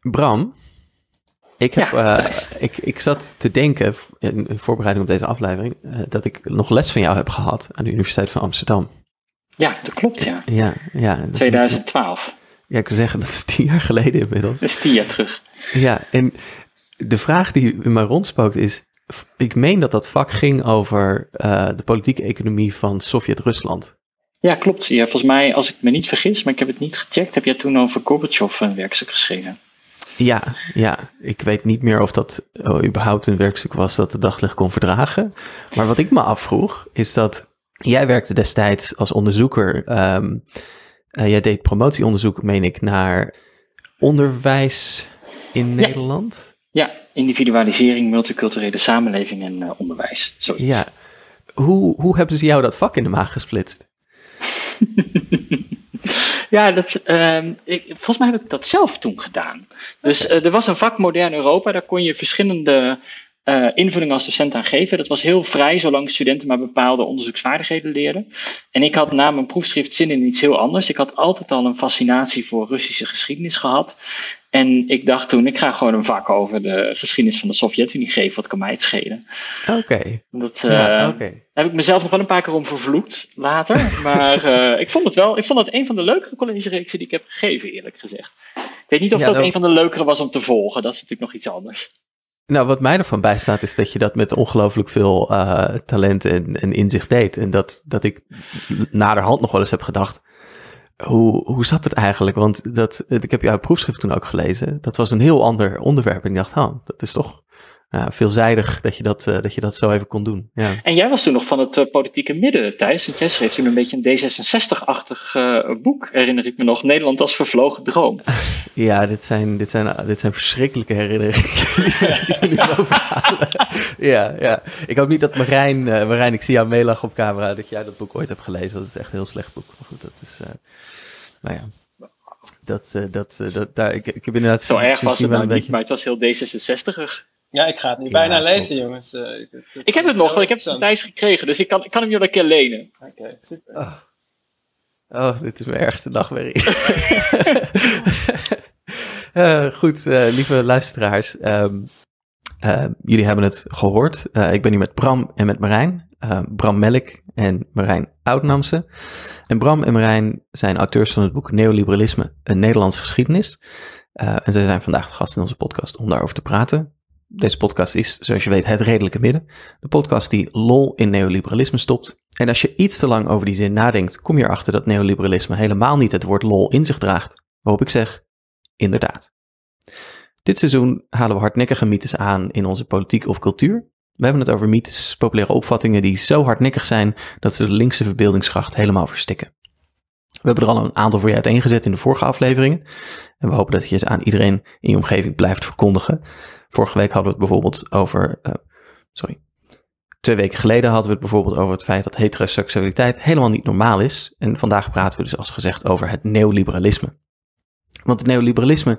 Bram, ik, heb, ja. ik, ik zat te denken in voorbereiding op deze aflevering dat ik nog les van jou heb gehad aan de Universiteit van Amsterdam. Ja, dat klopt, ja. Ja, ja. 2012. Ja, ik wil zeggen, dat is tien jaar geleden inmiddels. Dat is tien jaar terug. Ja, en de vraag die in mij rondspookt is, ik meen dat dat vak ging over uh, de politieke economie van Sovjet-Rusland. Ja, klopt. Ja, volgens mij, als ik me niet vergis, maar ik heb het niet gecheckt, heb jij toen over Gorbachev een werkstuk geschreven. Ja, ja, ik weet niet meer of dat oh, überhaupt een werkstuk was dat de daglicht kon verdragen. Maar wat ik me afvroeg, is dat jij werkte destijds als onderzoeker. Um, uh, jij deed promotieonderzoek, meen ik, naar onderwijs in Nederland. Ja, individualisering, multiculturele samenleving en uh, onderwijs. Zoiets. Ja. Hoe, hoe hebben ze jou dat vak in de maag gesplitst? ja, dat, uh, ik, volgens mij heb ik dat zelf toen gedaan. Dus uh, er was een vak Modern Europa, daar kon je verschillende uh, invulling als docent aan geven. Dat was heel vrij, zolang studenten maar bepaalde onderzoeksvaardigheden leerden. En ik had na mijn proefschrift zin in iets heel anders. Ik had altijd al een fascinatie voor Russische geschiedenis gehad. En ik dacht toen, ik ga gewoon een vak over de geschiedenis van de Sovjet-Unie geven. Wat kan mij het schelen? Oké. Dat uh, heb ik mezelf nog wel een paar keer om vervloekt later. maar uh, ik vond het wel, ik vond het een van de leukere collegereeksen die ik heb gegeven, eerlijk gezegd. Ik weet niet of ja, het ook een van de leukere was om te volgen. Dat is natuurlijk nog iets anders. Nou, wat mij ervan bijstaat is dat je dat met ongelooflijk veel uh, talent en, en, inzicht deed. En dat, dat ik naderhand nog wel eens heb gedacht, hoe, hoe zat het eigenlijk? Want dat, ik heb jouw proefschrift toen ook gelezen. Dat was een heel ander onderwerp. En ik dacht, oh, dat is toch ja, veelzijdig dat je dat, uh, dat je dat zo even kon doen. Ja. En jij was toen nog van het uh, politieke midden, Thijs. En jij schreef toen een beetje een D66-achtig uh, boek, herinner ik me nog. Nederland als vervlogen droom. ja, dit zijn, dit zijn, dit zijn verschrikkelijke herinneringen die we nu overhalen. ja, ja. Ik hoop niet dat Marijn, Marijn, ik zie jou meelachen op camera, dat jij dat boek ooit hebt gelezen. Dat is echt een heel slecht boek. Maar goed, dat is, nou ja. Dat, dat, dat, daar, ik, ik heb inderdaad... Zo erg was het nou niet, beetje... maar het was heel D66'ig. Ja, ik ga het nu ja, bijna lezen, jongens. Uh, ik, ik, ik, heb het nog, ik heb het van Thijs gekregen, dus ik kan, ik kan hem jullie een keer lenen. Oké, okay, super. Oh. oh. dit is mijn ergste nachtmerrie. uh, goed, uh, lieve luisteraars. Um, jullie hebben het gehoord. ik ben hier met Bram en met Marijn. Bram Melk en Marijn Oudnamse. En Bram en Marijn zijn auteurs van het boek Neoliberalisme, een Nederlandse geschiedenis. en zij zijn vandaag de gast in onze podcast om daarover te praten. Deze podcast is, zoals je weet, het redelijke midden. De podcast die lol in neoliberalisme stopt. En als je iets te lang over die zin nadenkt, kom je erachter dat neoliberalisme helemaal niet het woord lol in zich draagt. Waarop ik zeg, inderdaad. Dit seizoen halen we hardnekkige mythes aan in onze politiek of cultuur. We hebben het over mythes, populaire opvattingen die zo hardnekkig zijn dat ze de linkse verbeeldingskracht helemaal verstikken. We hebben er al een aantal voor je uiteengezet in de vorige afleveringen. En we hopen dat je ze aan iedereen in je omgeving blijft verkondigen. Vorige week hadden we het bijvoorbeeld over. Uh, sorry. Twee weken geleden hadden we het bijvoorbeeld over het feit dat heteroseksualiteit helemaal niet normaal is. En vandaag praten we dus als gezegd over het neoliberalisme. Want het neoliberalisme,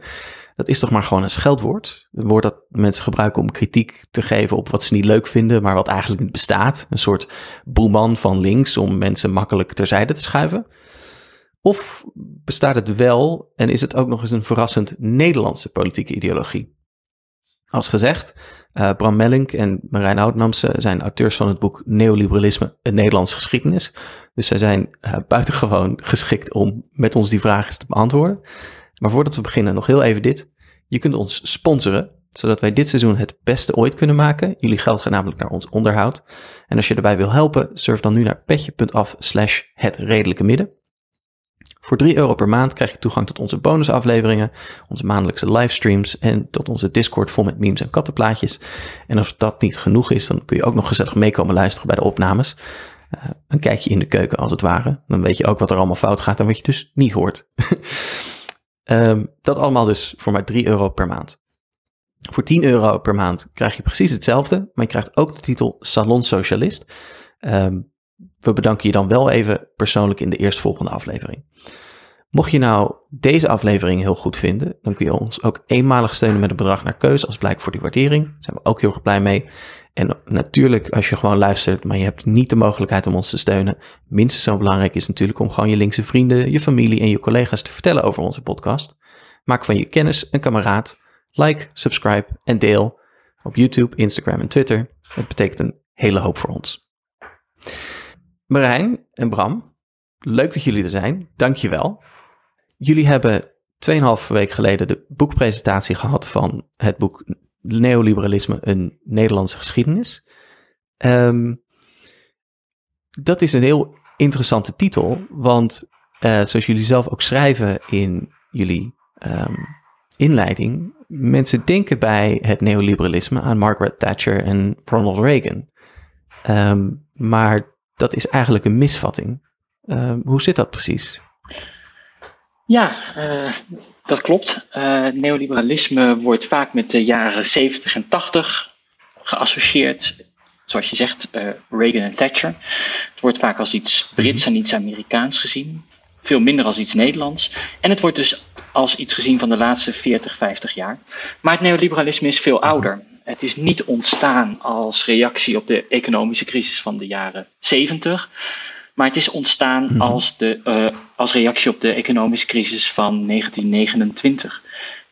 dat is toch maar gewoon een scheldwoord. Een woord dat mensen gebruiken om kritiek te geven op wat ze niet leuk vinden, maar wat eigenlijk niet bestaat. Een soort boeman van links om mensen makkelijk terzijde te schuiven. Of bestaat het wel en is het ook nog eens een verrassend Nederlandse politieke ideologie? Als gezegd, uh, Bram Mellink en Marijn Oudnamse zijn auteurs van het boek Neoliberalisme, een Nederlandse geschiedenis. Dus zij zijn uh, buitengewoon geschikt om met ons die vragen te beantwoorden. Maar voordat we beginnen, nog heel even dit. Je kunt ons sponsoren, zodat wij dit seizoen het beste ooit kunnen maken. Jullie geld gaat namelijk naar ons onderhoud. En als je erbij wil helpen, surf dan nu naar petje.af slash het redelijke midden. Voor 3 euro per maand krijg je toegang tot onze bonusafleveringen, onze maandelijkse livestreams en tot onze Discord vol met memes en kattenplaatjes. En als dat niet genoeg is, dan kun je ook nog gezellig meekomen luisteren bij de opnames. Uh, een kijkje in de keuken als het ware. Dan weet je ook wat er allemaal fout gaat en wat je dus niet hoort. um, dat allemaal dus voor maar 3 euro per maand. Voor 10 euro per maand krijg je precies hetzelfde, maar je krijgt ook de titel Salon Socialist. Um, we bedanken je dan wel even persoonlijk in de eerstvolgende aflevering. Mocht je nou deze aflevering heel goed vinden, dan kun je ons ook eenmalig steunen met een bedrag naar keuze als blijk voor die waardering. Daar zijn we ook heel erg blij mee. En natuurlijk, als je gewoon luistert, maar je hebt niet de mogelijkheid om ons te steunen, minstens zo belangrijk is natuurlijk om gewoon je linkse vrienden, je familie en je collega's te vertellen over onze podcast. Maak van je kennis een kameraad. Like, subscribe en deel op YouTube, Instagram en Twitter. Het betekent een hele hoop voor ons. Marijn en Bram, leuk dat jullie er zijn. Dank je wel. Jullie hebben 2,5 week geleden de boekpresentatie gehad van het boek Neoliberalisme, een Nederlandse geschiedenis. Ehm, dat is een heel interessante titel, want uh, zoals jullie zelf ook schrijven in jullie um, inleiding, mensen denken bij het neoliberalisme aan Margaret Thatcher en Ronald Reagan. Um, maar dat is eigenlijk een misvatting. hoe zit dat precies? Ja, uh, dat klopt. Uh, neoliberalisme wordt vaak met de jaren 70 en 80 geassocieerd. Zoals je zegt, uh, Reagan en Thatcher. Het wordt vaak als iets Brits en iets Amerikaans gezien. Veel minder als iets Nederlands. En het wordt dus als iets gezien van de laatste 40, 50 jaar. Maar het neoliberalisme is veel ouder. Het is niet ontstaan als reactie op de economische crisis van de jaren 70. Maar het is ontstaan mhm. als, de, uh, als reactie op de economische crisis van 1929.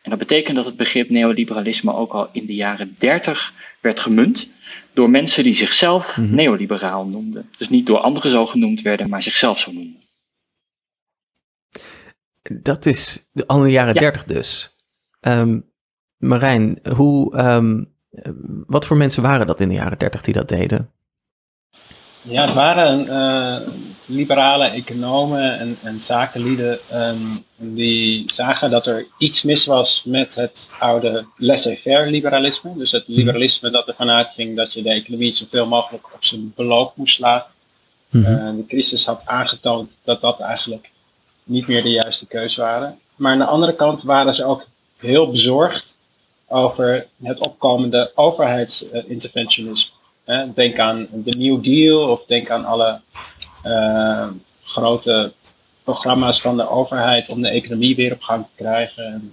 En dat betekent dat het begrip neoliberalisme ook al in de jaren 30 werd gemunt door mensen die zichzelf mm neoliberaal noemden. Dus niet door anderen zo genoemd werden, maar zichzelf zo noemden. Dat is al in de jaren ja. 30 dus. Um, Marijn, hoe, um, wat voor mensen waren dat in de jaren 30 die dat deden? Ja, het waren uh, liberale economen en, en zakenlieden um, die zagen dat er iets mis was met het oude laissez-faire liberalisme. Dus het liberalisme dat ervan uitging dat je de economie zoveel mogelijk op zijn beloop moest laten. Mm -hmm. uh, de crisis had aangetoond dat dat eigenlijk niet meer de juiste keuze waren. Maar aan de andere kant waren ze ook heel bezorgd over het opkomende overheidsinterventionisme. Denk aan de New Deal of denk aan alle uh, grote programma's van de overheid om de economie weer op gang te krijgen.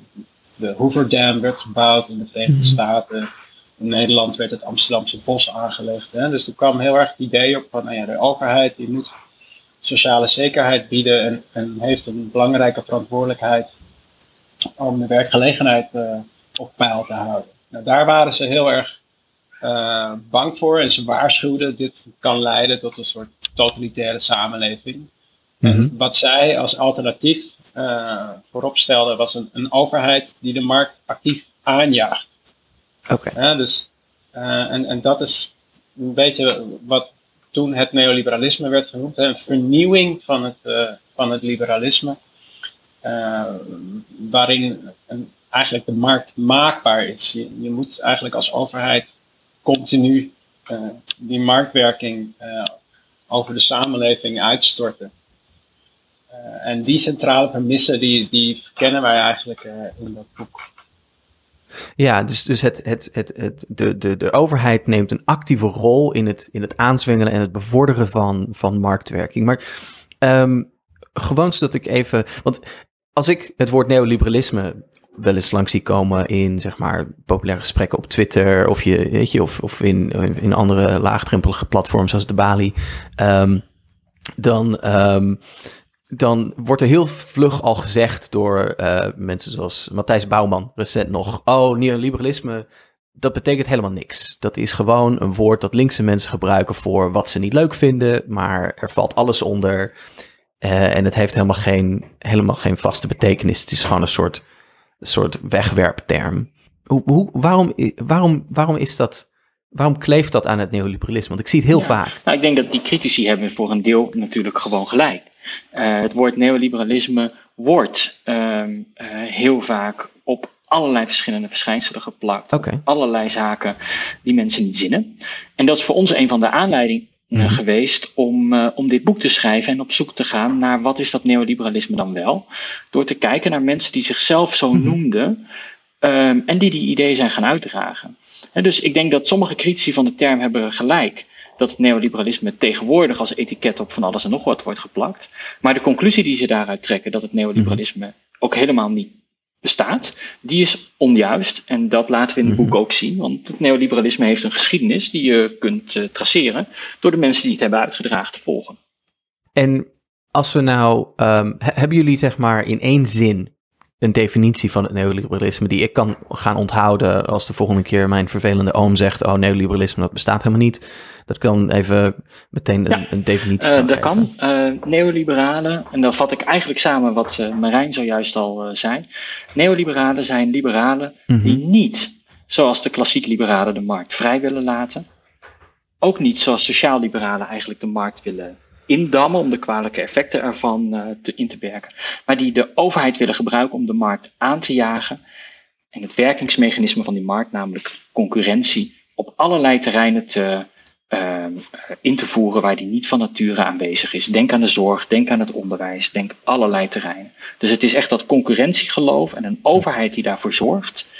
De Hoover Dam werd gebouwd in de Verenigde mhm. Staten. In Nederland werd het Amsterdamse bos aangelegd. Hè. Dus er kwam heel erg het idee op van nou ja, de overheid die moet sociale zekerheid bieden en, en heeft een belangrijke verantwoordelijkheid om de werkgelegenheid uh, op peil te houden. Nou, daar waren ze heel erg uh, bang voor en ze waarschuwden dit kan leiden tot een soort totalitaire samenleving. En mhm. wat zij als alternatief uh, voorop stelden was een, een, overheid die de markt actief aanjaagt. Oké. Okay. dus, uh, en, en dat is een beetje wat toen het neoliberalisme werd genoemd, een vernieuwing van het, van het liberalisme, waarin een, eigenlijk de markt maakbaar is. Je, je moet eigenlijk als overheid continu uh, die marktwerking uh, over de samenleving uitstorten. Uh, en die centrale premissen, die, die verkennen wij eigenlijk in dat boek. Ja, dus, dus het, het, het, het, de, de, de overheid neemt een actieve rol in het, in het aanzwengelen en het bevorderen van, van marktwerking. Maar um, gewoon zodat ik even. Want als ik het woord neoliberalisme wel eens langs zie komen in zeg maar populaire gesprekken op Twitter of je weet je of, of in, in andere laagdrempelige platforms zoals de Bali, um, dan um, dan wordt er heel vlug al gezegd door uh, mensen zoals Matthijs Bouwman recent nog. Oh, neoliberalisme, dat betekent helemaal niks. Dat is gewoon een woord dat linkse mensen gebruiken voor wat ze niet leuk vinden, maar er valt alles onder. Uh, en het heeft helemaal geen, helemaal geen vaste betekenis. Het is gewoon een soort soort wegwerpterm. Hoe, hoe, waarom, waarom, waarom is dat? Waarom kleeft dat aan het neoliberalisme? Want ik zie het heel vaak. Nou, ik denk dat die critici hebben voor een deel natuurlijk gewoon gelijk. Uh, het woord neoliberalisme wordt uh, uh, heel vaak op allerlei verschillende verschijnselen geplakt. Okay. Allerlei zaken die mensen niet zinnen. En dat is voor ons een van de aanleidingen mm. geweest om, uh, om dit boek te schrijven en op zoek te gaan naar wat is dat neoliberalisme dan wel. Door te kijken naar mensen die zichzelf zo mm. noemden um, en die die ideeën zijn gaan uitdragen. En dus ik denk dat sommige critici van de term hebben gelijk dat het neoliberalisme tegenwoordig als etiket op van alles en nog wat wordt geplakt. Maar de conclusie die ze daaruit trekken, dat het neoliberalisme mm. ook helemaal niet bestaat, die is onjuist. En dat laten we in het boek mhm. ook zien. Want het neoliberalisme heeft een geschiedenis die je kunt uh, traceren door de mensen die het hebben uitgedragen te volgen. En als we nou, um, hebben jullie zeg maar in één zin een definitie van het neoliberalisme die ik kan gaan onthouden als de volgende keer mijn vervelende oom zegt, oh neoliberalisme dat bestaat helemaal niet. Dat kan even meteen een, een definitie uh, Dat kan. Uh, neoliberalen, en dan vat ik eigenlijk samen wat uh, Marijn zojuist al zei. Neoliberalen zijn liberalen mm -hmm. die niet, zoals de klassiek liberalen, de markt vrij willen laten. Ook niet zoals sociaal-liberalen eigenlijk de markt willen indammen om de kwalijke effecten ervan te, in te werken, maar die de overheid willen gebruiken om de markt aan te jagen en het werkingsmechanisme van die markt, namelijk concurrentie, op allerlei terreinen te, uh, in te voeren waar die niet van nature aanwezig is. Denk aan de zorg, denk aan het onderwijs, denk allerlei terreinen. Dus het is echt dat concurrentiegeloof en een overheid die daarvoor zorgt,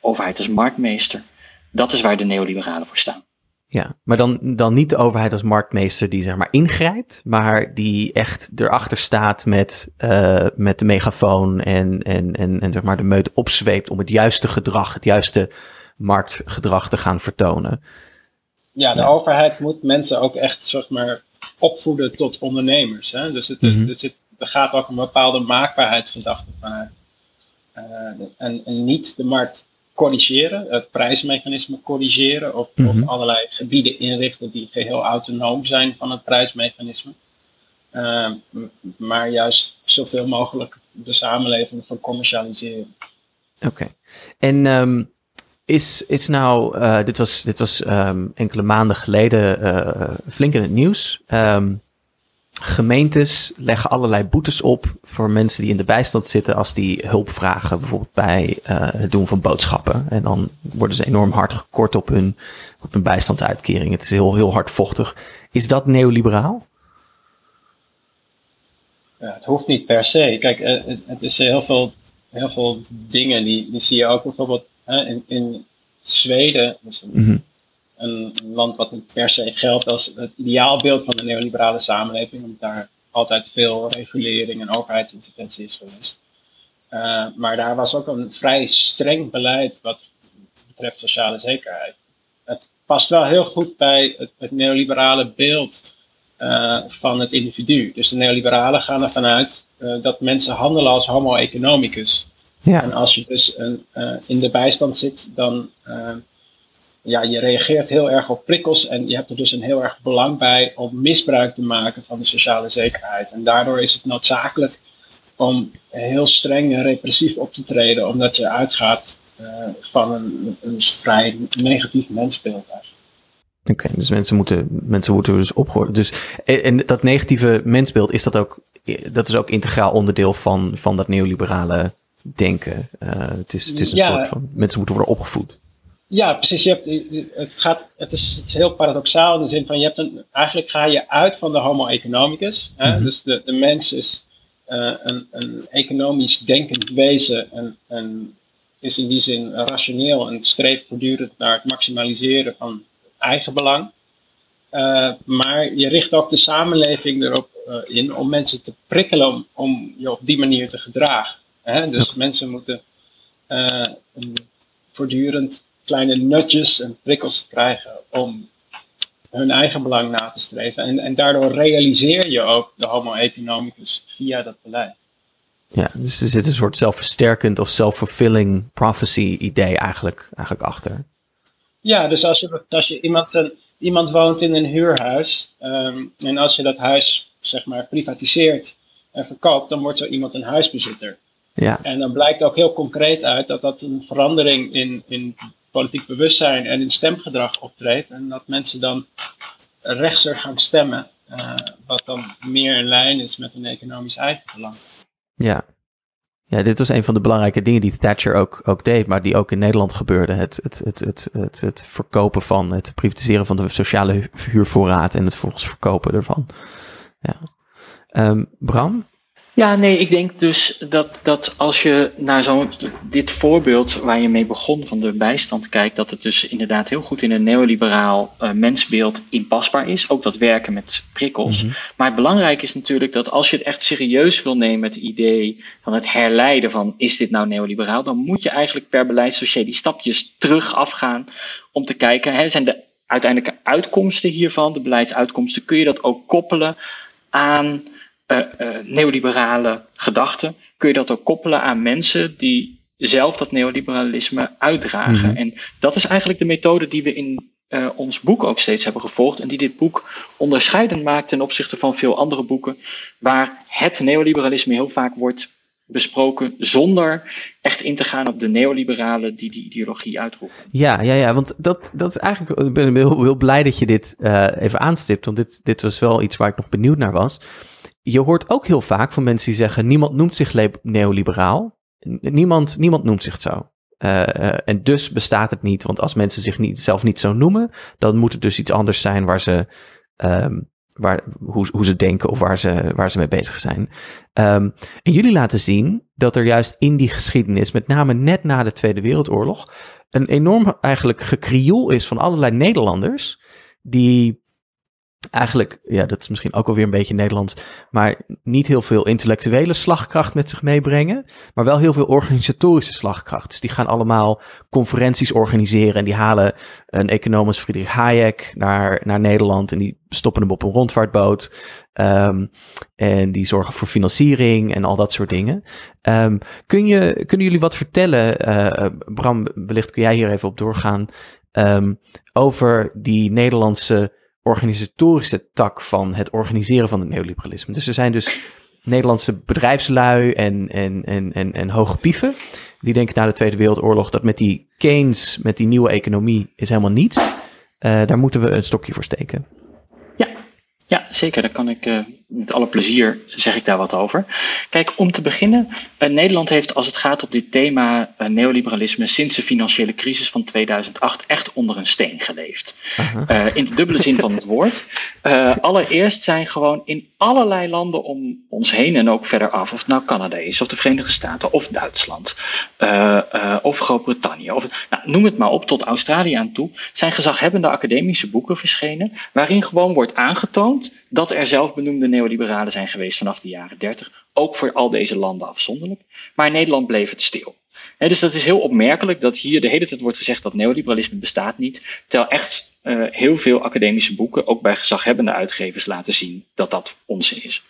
overheid als marktmeester, dat is waar de neoliberalen voor staan. Ja, maar dan, dan niet de overheid als marktmeester die zeg maar ingrijpt, maar die echt erachter staat met, uh, met de megafoon en, en, en, en zeg maar de meut opzweept om het juiste gedrag, het juiste marktgedrag te gaan vertonen. Ja, de ja. overheid moet mensen ook echt zeg maar opvoeden tot ondernemers. Hè? Dus het, mm -hmm. dus het, er gaat ook een bepaalde maakbaarheidsgedachte vanuit. Uh, en, en niet de markt corrigeren, het prijsmechanisme corrigeren of, mm -hmm. of, allerlei gebieden inrichten die geheel autonoom zijn van het prijsmechanisme. Uh, maar juist zoveel mogelijk de samenleving van commercialiseren. Oké. Okay. En um, is, is nou, uh, dit was, dit was um, enkele maanden geleden uh, flink in het nieuws. Um, Gemeentes leggen allerlei boetes op voor mensen die in de bijstand zitten als die hulp vragen, bijvoorbeeld bij uh, het doen van boodschappen. En dan worden ze enorm hard gekort op hun, op hun bijstandsuitkering. Het is heel, heel hardvochtig. Is dat neoliberaal? Ja, het hoeft niet per se. Kijk, uh, het is heel veel, heel veel dingen die, die zie je ook bijvoorbeeld uh, in, in Zweden. Dus mm -hmm een land wat niet per se geldt als het ideaalbeeld van de neoliberale samenleving, omdat daar altijd veel regulering en overheidsinterventie is geweest. Uh, maar daar was ook een vrij streng beleid wat betreft sociale zekerheid. Het past wel heel goed bij het, het neoliberale beeld uh, van het individu. Dus de neoliberalen gaan ervan uit uh, dat mensen handelen als homo economicus. Ja. En als je dus een, in de bijstand zit, dan ja, je reageert heel erg op prikkels en je hebt er dus een heel erg belang bij om misbruik te maken van de sociale zekerheid. En daardoor is het noodzakelijk om heel streng en repressief op te treden, omdat je uitgaat uh, van een, een vrij negatief mensbeeld. Oké, okay, dus mensen moeten, mensen moeten dus opgehoord. Dus, en dat negatieve mensbeeld, is dat ook, dat is ook integraal onderdeel van, van dat neoliberale denken. Uh, het is, het is een ja, soort van, mensen moeten worden opgevoed. Ja, precies. Je hebt, het, gaat, het, is, het is heel paradoxaal in de zin van, je hebt een, eigenlijk ga je uit van de homo economicus. Hè? Mm-hmm. Dus de, de mens is uh, een, een economisch denkend wezen en, en is in die zin rationeel en streeft voortdurend naar het maximaliseren van eigen belang. Uh, maar je richt ook de samenleving erop uh, in om mensen te prikkelen om, om je op die manier te gedragen. Hè? Dus mensen moeten voortdurend kleine nutjes en prikkels krijgen om hun eigen belang na te streven. En, en daardoor realiseer je ook de homo economicus via dat beleid. Ja, dus er zit een soort zelfversterkend of self-fulfilling prophecy idee eigenlijk, eigenlijk achter. Ja, dus als je, als je iemand, zijn, iemand woont in een huurhuis um, en als je dat huis zeg maar privatiseert en verkoopt, dan wordt zo iemand een huisbezitter. Ja. En dan blijkt ook heel concreet uit dat dat een verandering in, in politiek bewustzijn en in stemgedrag optreedt. En dat mensen dan rechtser gaan stemmen, uh, wat dan meer in lijn is met hun economisch eigen belang. Ja. Ja, dit was een van de belangrijke dingen die Thatcher ook, ook deed, maar die ook in Nederland gebeurde. Het, het, het, het, het, het verkopen van, het privatiseren van de sociale huurvoorraad en het volgens verkopen ervan. Ja. Um, Bram, ja, nee, ik denk dus dat, dat als je naar zo'n dit voorbeeld waar je mee begon van de bijstand kijkt, dat het dus inderdaad heel goed in een neoliberaal uh, mensbeeld inpasbaar is. Ook dat werken met prikkels. Mhm. Maar het belangrijke is natuurlijk dat als je het echt serieus wil nemen, het idee van het herleiden van is dit nou neoliberaal, dan moet je eigenlijk per beleidsdossier die stapjes terug afgaan om te kijken, hè, zijn de uiteindelijke uitkomsten hiervan, de beleidsuitkomsten, kun je dat ook koppelen aan neoliberale gedachten, kun je dat ook koppelen aan mensen die zelf dat neoliberalisme uitdragen. Mhm. En dat is eigenlijk de methode die we in uh, ons boek ook steeds hebben gevolgd. En die dit boek onderscheidend maakt ten opzichte van veel andere boeken. Waar het neoliberalisme heel vaak wordt besproken zonder echt in te gaan op de neoliberalen die die ideologie uitroepen. Ja, ja, ja want dat, dat is eigenlijk. Ik ben heel, heel blij dat je dit uh, even aanstipt. Want dit, dit was wel iets waar ik nog benieuwd naar was. Je hoort ook heel vaak van mensen die zeggen: niemand noemt zich neoliberaal. Niemand, niemand noemt zich zo. Uh, en dus bestaat het niet, want als mensen zich niet, zelf niet zo noemen, dan moet het dus iets anders zijn waar ze, um, waar, hoe, hoe ze denken of waar ze, waar ze mee bezig zijn. Um, en jullie laten zien dat er juist in die geschiedenis, met name net na de Tweede Wereldoorlog, een enorm eigenlijk gekrioel is van allerlei Nederlanders die eigenlijk, ja, dat is misschien ook alweer een beetje Nederlands, maar niet heel veel intellectuele slagkracht met zich meebrengen, maar wel heel veel organisatorische slagkracht. Dus die gaan allemaal conferenties organiseren en die halen een econoom als Friedrich Hayek naar, naar Nederland en die stoppen hem op een rondvaartboot. Um, en die zorgen voor financiering en al dat soort dingen. Um, kun je, kunnen jullie wat vertellen, uh, Bram, wellicht kun jij hier even op doorgaan, um, over die Nederlandse organisatorische tak van het organiseren van het neoliberalisme. Dus er zijn dus Nederlandse bedrijfslui en, en, en, en, en hoge pieven. Die denken na de Tweede Wereldoorlog dat met die Keynes, met die nieuwe economie, is helemaal niets. Uh, daar moeten we een stokje voor steken. Ja, zeker. Daar kan ik uh, met alle plezier zeg ik daar wat over. Kijk, om te beginnen, uh, Nederland heeft als het gaat op dit thema uh, neoliberalisme sinds de financiële crisis van 2008 echt onder een steen geleefd. in de dubbele zin van het woord. allereerst zijn gewoon in allerlei landen om ons heen en ook verder af, of het nou Canada is, of de Verenigde Staten, of Duitsland, of Groot-Brittannië, of nou, noem het maar op, tot Australië aan toe, zijn gezaghebbende academische boeken verschenen, waarin gewoon wordt aangetoond dat er zelfbenoemde neoliberalen zijn geweest vanaf de jaren 30, ook voor al deze landen afzonderlijk. Maar in Nederland bleef het stil. dus dat is heel opmerkelijk dat hier de hele tijd wordt gezegd dat neoliberalisme bestaat niet, terwijl echt uh, heel veel academische boeken, ook bij gezaghebbende uitgevers, laten zien dat dat onzin is.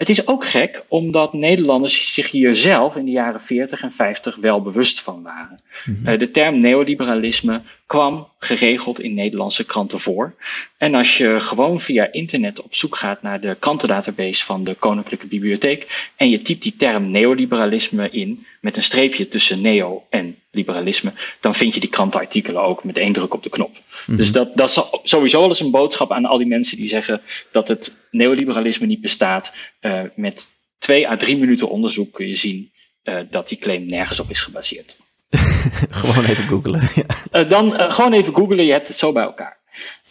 Het is ook gek omdat Nederlanders zich hier zelf in de jaren 40 en 50 wel bewust van waren. Mm de term neoliberalisme kwam geregeld in Nederlandse kranten voor. En als je gewoon via internet op zoek gaat naar de krantendatabase van de Koninklijke Bibliotheek en je typt die term neoliberalisme in met een streepje tussen neo en liberalisme, dan vind je die krantenartikelen ook met één druk op de knop. Mhm. Dus dat, dat is sowieso al eens een boodschap aan al die mensen die zeggen dat het neoliberalisme niet bestaat. Uh, met twee à drie minuten onderzoek kun je zien uh, dat die claim nergens op is gebaseerd. gewoon even googlen. Ja. Uh, dan gewoon even googlen, je hebt het zo bij elkaar.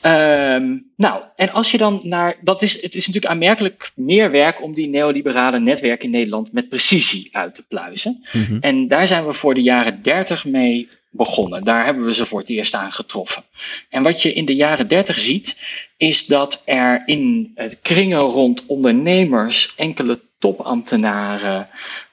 Um, nou, en als je dan naar. Dat is, het is natuurlijk aanmerkelijk meer werk om die neoliberale netwerken in Nederland met precisie uit te pluizen. Mm En daar zijn we voor de jaren 30 mee begonnen. Daar hebben we ze voor het eerst aan getroffen. En wat je in de jaren 30 ziet, is dat er in het kringen rond ondernemers, enkele topambtenaren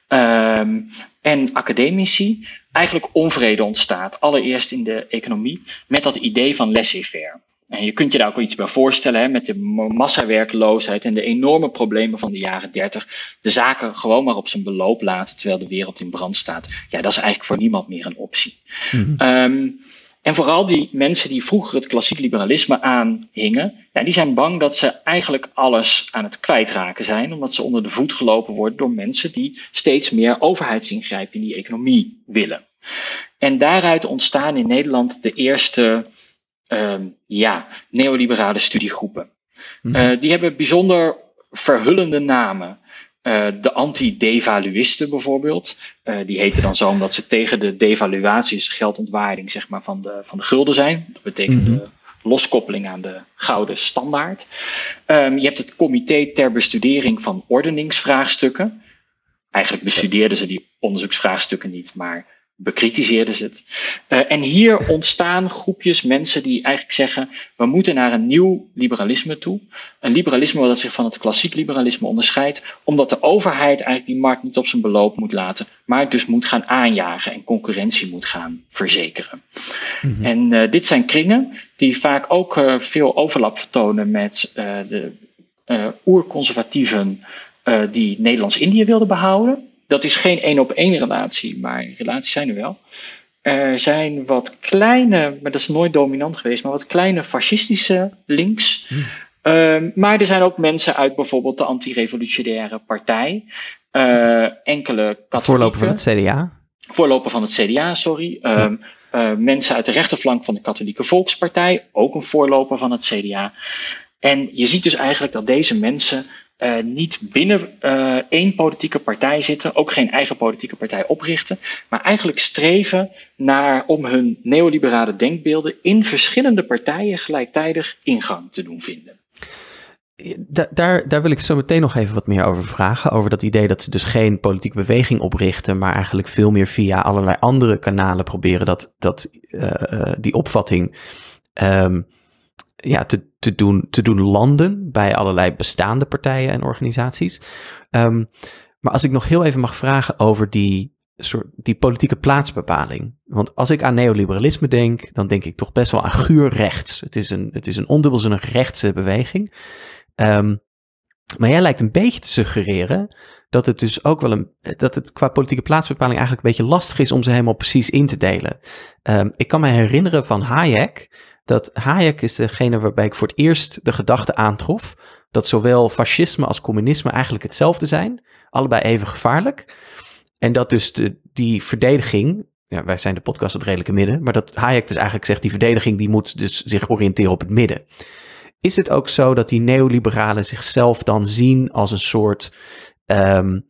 um, en academici eigenlijk onvrede ontstaat. Allereerst in de economie met dat idee van laissez-faire. En je kunt je daar ook iets bij voorstellen, hè, met de massawerkloosheid en de enorme problemen van de jaren 30. De zaken gewoon maar op zijn beloop laten terwijl de wereld in brand staat. Ja, dat is eigenlijk voor niemand meer een optie. Mm um, en vooral die mensen die vroeger het klassiek liberalisme aanhingen, ja, die zijn bang dat ze eigenlijk alles aan het kwijtraken zijn, omdat ze onder de voet gelopen worden door mensen die steeds meer overheidsingrijpen in die economie willen. En daaruit ontstaan in Nederland de eerste um, ja, neoliberale studiegroepen. Uh, die hebben bijzonder verhullende namen. Uh, de anti-devaluisten bijvoorbeeld. Uh, die heten dan zo omdat ze tegen de devaluaties, geldontwaarding zeg maar, van, de, van de gulden zijn. Dat betekent mm -hmm. de loskoppeling aan de gouden standaard. Um, je hebt het comité ter bestudering van ordeningsvraagstukken. Eigenlijk bestudeerden ze die onderzoeksvraagstukken niet, maar bekritiseerden ze het. Uh, en hier ontstaan groepjes mensen die eigenlijk zeggen: we moeten naar een nieuw liberalisme toe. Een liberalisme dat zich van het klassiek liberalisme onderscheidt, omdat de overheid eigenlijk die markt niet op zijn beloop moet laten, maar dus moet gaan aanjagen en concurrentie moet gaan verzekeren. Mm -hmm. En uh, dit zijn kringen die vaak ook uh, veel overlap vertonen met de oerconservatieven die Nederlands-Indië wilde behouden. Dat is geen één op één relatie, maar relaties zijn er wel. Er zijn wat kleine, maar dat is nooit dominant geweest, maar wat kleine fascistische links. Hmm. Ehm, maar er zijn ook mensen uit bijvoorbeeld de anti-revolutionaire partij. Uh, enkele katholieken. Voorloper van het CDA? Voorloper van het CDA, sorry. Ehm, eh, mensen uit de rechterflank van de Katholieke Volkspartij, ook een voorloper van het CDA. En je ziet dus eigenlijk dat deze mensen uh, niet binnen uh, één politieke partij zitten, ook geen eigen politieke partij oprichten, maar eigenlijk streven naar om hun neoliberale denkbeelden in verschillende partijen gelijktijdig ingang te doen vinden. daar, daar wil ik zo meteen nog even wat meer over vragen. Over dat idee dat ze dus geen politieke beweging oprichten, maar eigenlijk veel meer via allerlei andere kanalen proberen dat, dat, uh, die opvatting um, ja, te, te, doen, te doen landen bij allerlei bestaande partijen en organisaties. Um, maar als ik nog heel even mag vragen over die, soort, die politieke plaatsbepaling. Want als ik aan neoliberalisme denk, dan denk ik toch best wel aan guur rechts. Het is een, het is een ondubbelzinnig rechtse beweging. Um, maar jij lijkt een beetje te suggereren dat het dus ook wel een, dat het qua politieke plaatsbepaling eigenlijk een beetje lastig is om ze helemaal precies in te delen. Um, ik kan me herinneren van Hayek dat Hayek is degene waarbij ik voor het eerst de gedachte aantrof dat zowel fascisme als communisme eigenlijk hetzelfde zijn, allebei even gevaarlijk. En dat dus de, die verdediging, ja, wij zijn de podcast het redelijke midden, maar dat Hayek dus eigenlijk zegt die verdediging die moet dus zich oriënteren op het midden. Is het ook zo dat die neoliberalen zichzelf dan zien als een soort, um,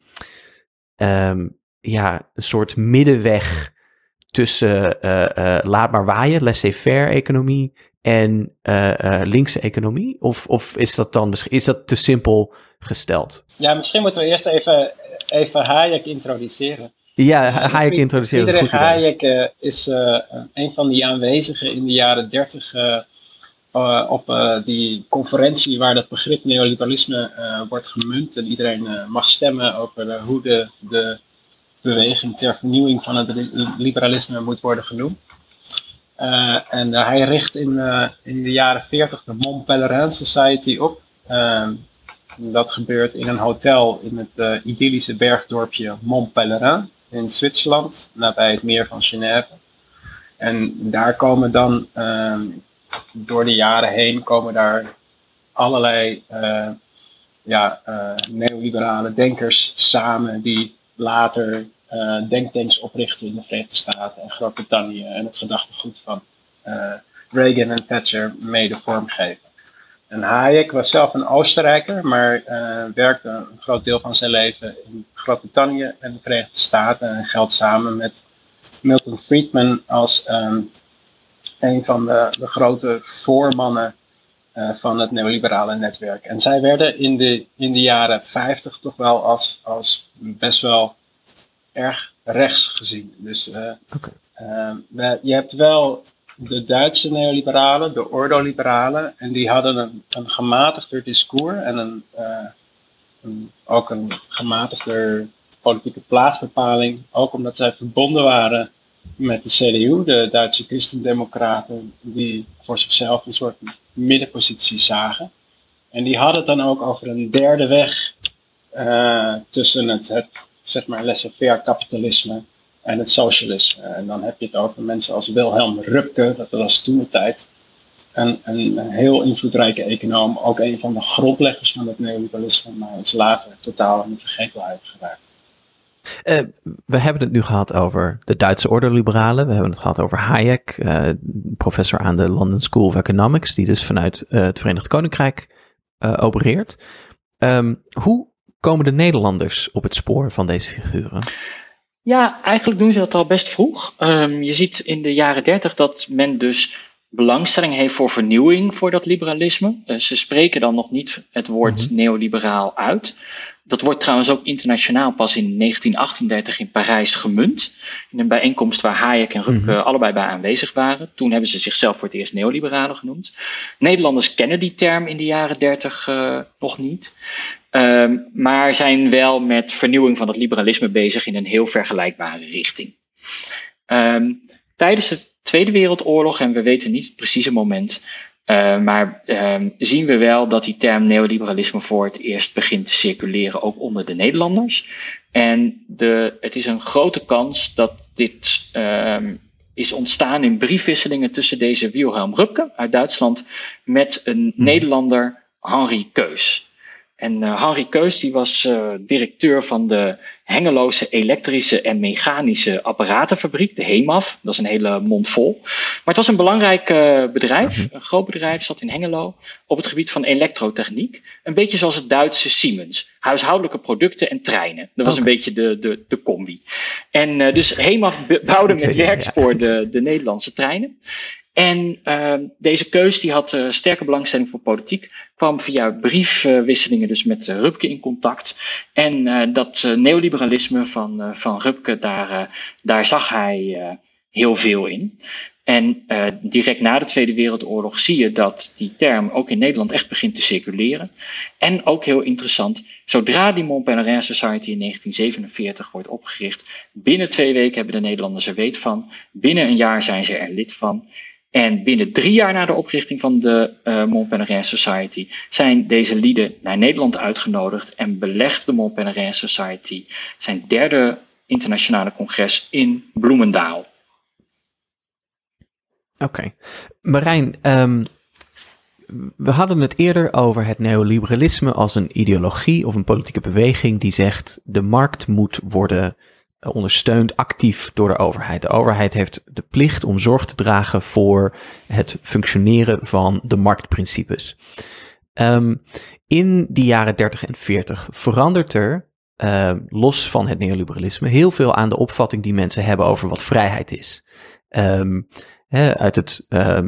um, ja, een soort middenweg tussen uh, uh, laat maar waaien, laissez-faire economie en uh, linkse economie? Of, of is dat dan is dat te simpel gesteld? Ja, misschien moeten we eerst even, even Hayek introduceren. Ja, Hayek introduceren. Friedrich Hayek is een van die aanwezigen in de jaren dertig op die conferentie waar dat begrip neoliberalisme wordt gemunt en iedereen mag stemmen over hoe de, de beweging ter vernieuwing van het liberalisme moet worden genoemd. Uh, en uh, hij richt in, uh, in de jaren 40 de Mont Pelerin Society op. Ehm, dat gebeurt in een hotel in het idyllische bergdorpje Mont Pelerin in Zwitserland, nabij het meer van Genève. En daar komen dan ehm, door de jaren heen komen daar allerlei ja, neoliberale denkers samen die later uh, denktanks oprichten in de Verenigde Staten en Groot-Brittannië en het gedachtegoed van uh, Reagan en Thatcher mede vormgeven. En Hayek was zelf een Oostenrijker, maar uh, werkte een groot deel van zijn leven in Groot-Brittannië en de Verenigde Staten en geldt samen met Milton Friedman als um, een van de, de grote voormannen van het neoliberale netwerk. En zij werden in de, in de jaren 50 toch wel als, als best wel erg rechts gezien. Dus uh, je hebt wel de Duitse neoliberalen, de ordoliberalen, en die hadden een, een gematigder discours en een, uh, een, ook een gematigder politieke plaatsbepaling, ook omdat zij verbonden waren met de CDU, de Duitse Christendemocraten, die voor zichzelf een soort middenpositie zagen. En die hadden het dan ook over een derde weg uh, tussen het, het zeg maar laissez-faire kapitalisme en het socialisme. En dan heb je het over mensen als Wilhelm Rupke, dat was toen de tijd een, een, heel invloedrijke econoom, ook een van de grondleggers van het neoliberalisme, maar is later totaal in de vergetelheid geraakt. Uh, we hebben het nu gehad over de Duitse ordoliberalen. We hebben het gehad over Hayek, uh, professor aan de London School of Economics, die dus vanuit uh, het Verenigd Koninkrijk opereert. Um, hoe komen de Nederlanders op het spoor van deze figuren? Ja, eigenlijk doen ze dat al best vroeg. Um, je ziet in de jaren dertig dat men dus belangstelling heeft voor vernieuwing voor dat liberalisme. Uh, ze spreken dan nog niet het woord mm -hmm. neoliberaal uit. Dat wordt trouwens ook internationaal pas in 1938 in Parijs gemunt. In een bijeenkomst waar Hayek en Rupke mm -hmm. allebei bij aanwezig waren. Toen hebben ze zichzelf voor het eerst neoliberalen genoemd. Nederlanders kennen die term in de jaren 30 uh, nog niet. Um, maar zijn wel met vernieuwing van het liberalisme bezig in een heel vergelijkbare richting. Um, tijdens de Tweede Wereldoorlog, en we weten niet het precieze moment, Uh, maar uh, zien we wel dat die term neoliberalisme voor het eerst begint te circuleren, ook onder de Nederlanders. En de, het is een grote kans dat dit is ontstaan in briefwisselingen tussen deze Wilhelm Rupke uit Duitsland met een hmm. Nederlander, Henri Keus. En uh, Henri Keus die was uh, directeur van de Hengeloze elektrische en mechanische apparatenfabriek, de HEMAF. Dat is een hele mond vol. Maar het was een belangrijk uh, bedrijf, mhm. een groot bedrijf, zat in Hengelo, op het gebied van elektrotechniek. Een beetje zoals het Duitse Siemens. Huishoudelijke producten en treinen. Dat was een beetje de, de, de combi. En dus HEMAF bouwde met werkspoor de, de Nederlandse treinen. En uh, deze keus die had uh, sterke belangstelling voor politiek, kwam via briefwisselingen dus met uh, Rupke in contact. En uh, dat neoliberalisme van, van Rupke, daar, daar zag hij heel veel in. En direct na de Tweede Wereldoorlog zie je dat die term ook in Nederland echt begint te circuleren. En ook heel interessant, zodra die Mont Pelerin Society in 1947 wordt opgericht, binnen twee weken hebben de Nederlanders er weet van. Binnen een jaar zijn ze er lid van. En binnen drie jaar na de oprichting van de uh, Society zijn deze lieden naar Nederland uitgenodigd en belegt de Mont Pelerin Society zijn derde internationale congres in Bloemendaal. Oké. Marijn, um, we hadden het eerder over het neoliberalisme als een ideologie of een politieke beweging die zegt de markt moet worden ondersteund actief door de overheid. De overheid heeft de plicht om zorg te dragen voor het functioneren van de marktprincipes. Um, in de jaren 30 en 40 verandert er, uh, los van het neoliberalisme, heel veel aan de opvatting die mensen hebben over wat vrijheid is. Um, uit het, uh,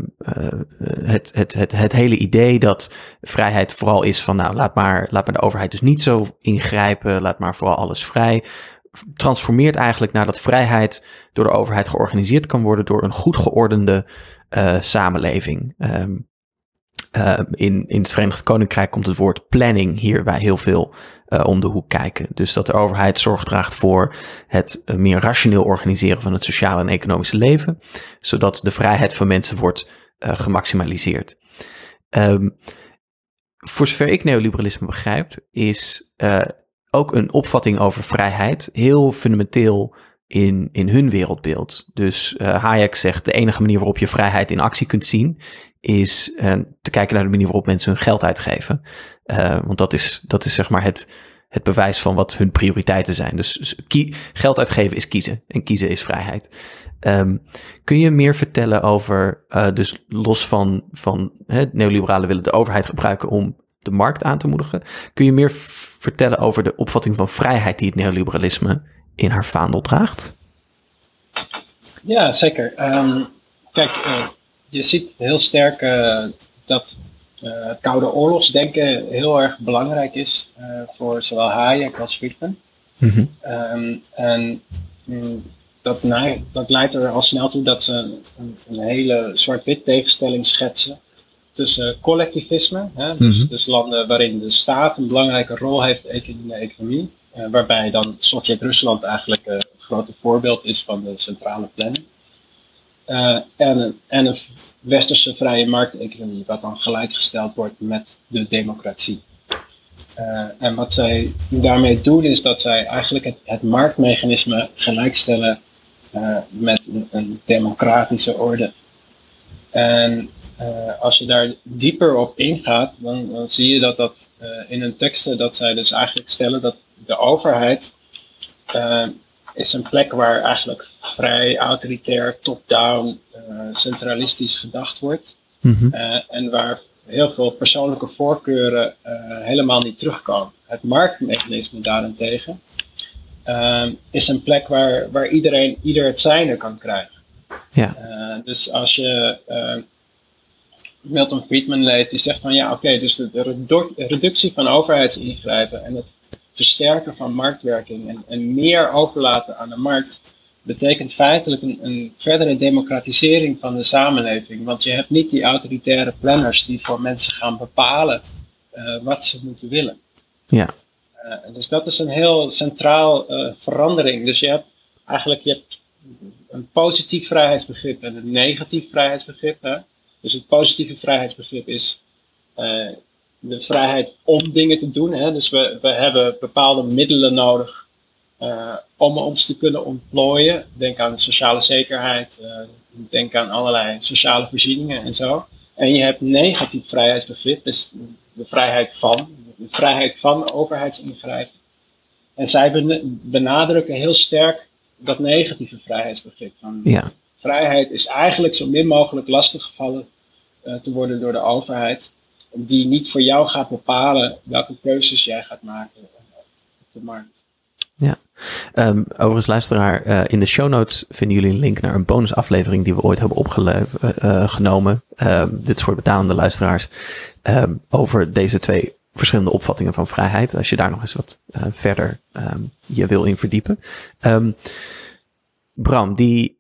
het, het, het, het hele idee dat vrijheid vooral is van, nou, laat maar, laat maar de overheid dus niet zo ingrijpen, laat maar vooral alles vrij transformeert eigenlijk naar dat vrijheid door de overheid georganiseerd kan worden door een goed geordende uh, samenleving. Um, in, in het Verenigd Koninkrijk komt het woord planning hierbij heel veel uh, om de hoek kijken. Dus dat de overheid zorg draagt voor het meer rationeel organiseren van het sociale en economische leven, zodat de vrijheid van mensen wordt gemaximaliseerd. Um, voor zover ik neoliberalisme begrijp, is ook een opvatting over vrijheid heel fundamenteel in, in hun wereldbeeld. Dus uh, Hayek zegt de enige manier waarop je vrijheid in actie kunt zien is uh, te kijken naar de manier waarop mensen hun geld uitgeven. Uh, want dat is, dat is zeg maar het, het bewijs van wat hun prioriteiten zijn. Dus geld uitgeven is kiezen en kiezen is vrijheid. Um, kun je meer vertellen over, dus los van, van het neoliberalen willen de overheid gebruiken om de markt aan te moedigen. Kun je meer vertellen over de opvatting van vrijheid die het neoliberalisme in haar vaandel draagt? Ja, zeker. Um, kijk, uh, je ziet heel sterk uh, dat uh, het Koude Oorlogsdenken heel erg belangrijk is voor zowel Hayek als Friedman. Mm -hmm. um, en um, dat, dat, leidt er al snel toe dat ze een, een hele zwart-wit tegenstelling schetsen tussen collectivisme, hè, dus, mhm. dus, landen waarin de staat een belangrijke rol heeft in de economie, uh, waarbij dan Sovjet-Rusland eigenlijk uh, een grote voorbeeld is van de centrale planning. Uh, en, en een westerse vrije markteconomie, wat dan gelijkgesteld wordt met de democratie. en wat zij daarmee doen, is dat zij eigenlijk het, het marktmechanisme gelijkstellen met een, een democratische orde. En uh, als je daar dieper op ingaat, dan, dan zie je dat dat uh, in hun teksten dat zij dus eigenlijk stellen dat de overheid uh, is een plek waar eigenlijk vrij autoritair, top-down, centralistisch gedacht wordt. Mm -hmm. en waar heel veel persoonlijke voorkeuren helemaal niet terugkomen. Het marktmechanisme daarentegen is een plek waar, waar iedereen ieder het zijne kan krijgen. Ja. dus als je Milton Friedman leest, die zegt van ja, oké, dus de, reductie van overheidsingrijpen en het versterken van marktwerking en, en, meer overlaten aan de markt betekent feitelijk een, een, verdere democratisering van de samenleving. Want je hebt niet die autoritaire planners die voor mensen gaan bepalen uh, wat ze moeten willen. Ja. Uh, dus dat is een heel centraal uh, verandering. Dus je hebt eigenlijk je hebt een positief vrijheidsbegrip en een negatief vrijheidsbegrip. Hè? Dus het positieve vrijheidsbegrip is uh, de vrijheid om dingen te doen. Hè? Dus we, we hebben bepaalde middelen nodig uh, om ons te kunnen ontplooien. Denk aan sociale zekerheid, uh, denk aan allerlei sociale voorzieningen en zo. En je hebt negatief vrijheidsbegrip, dus de vrijheid van, de vrijheid van overheidsingrijpen. En zij benadrukken heel sterk dat negatieve vrijheidsbegrip. Van ja. Vrijheid is eigenlijk zo min mogelijk lastiggevallen uh, te worden door de overheid, die niet voor jou gaat bepalen welke keuzes jij gaat maken op de markt. Ja, um, overigens luisteraar, uh, in de show notes vinden jullie een link naar een bonusaflevering die we ooit hebben opgenomen. Uh, um, dit is voor betalende luisteraars. Um, over deze twee verschillende opvattingen van vrijheid. Als je daar nog eens wat verder je wil in verdiepen. Bram, die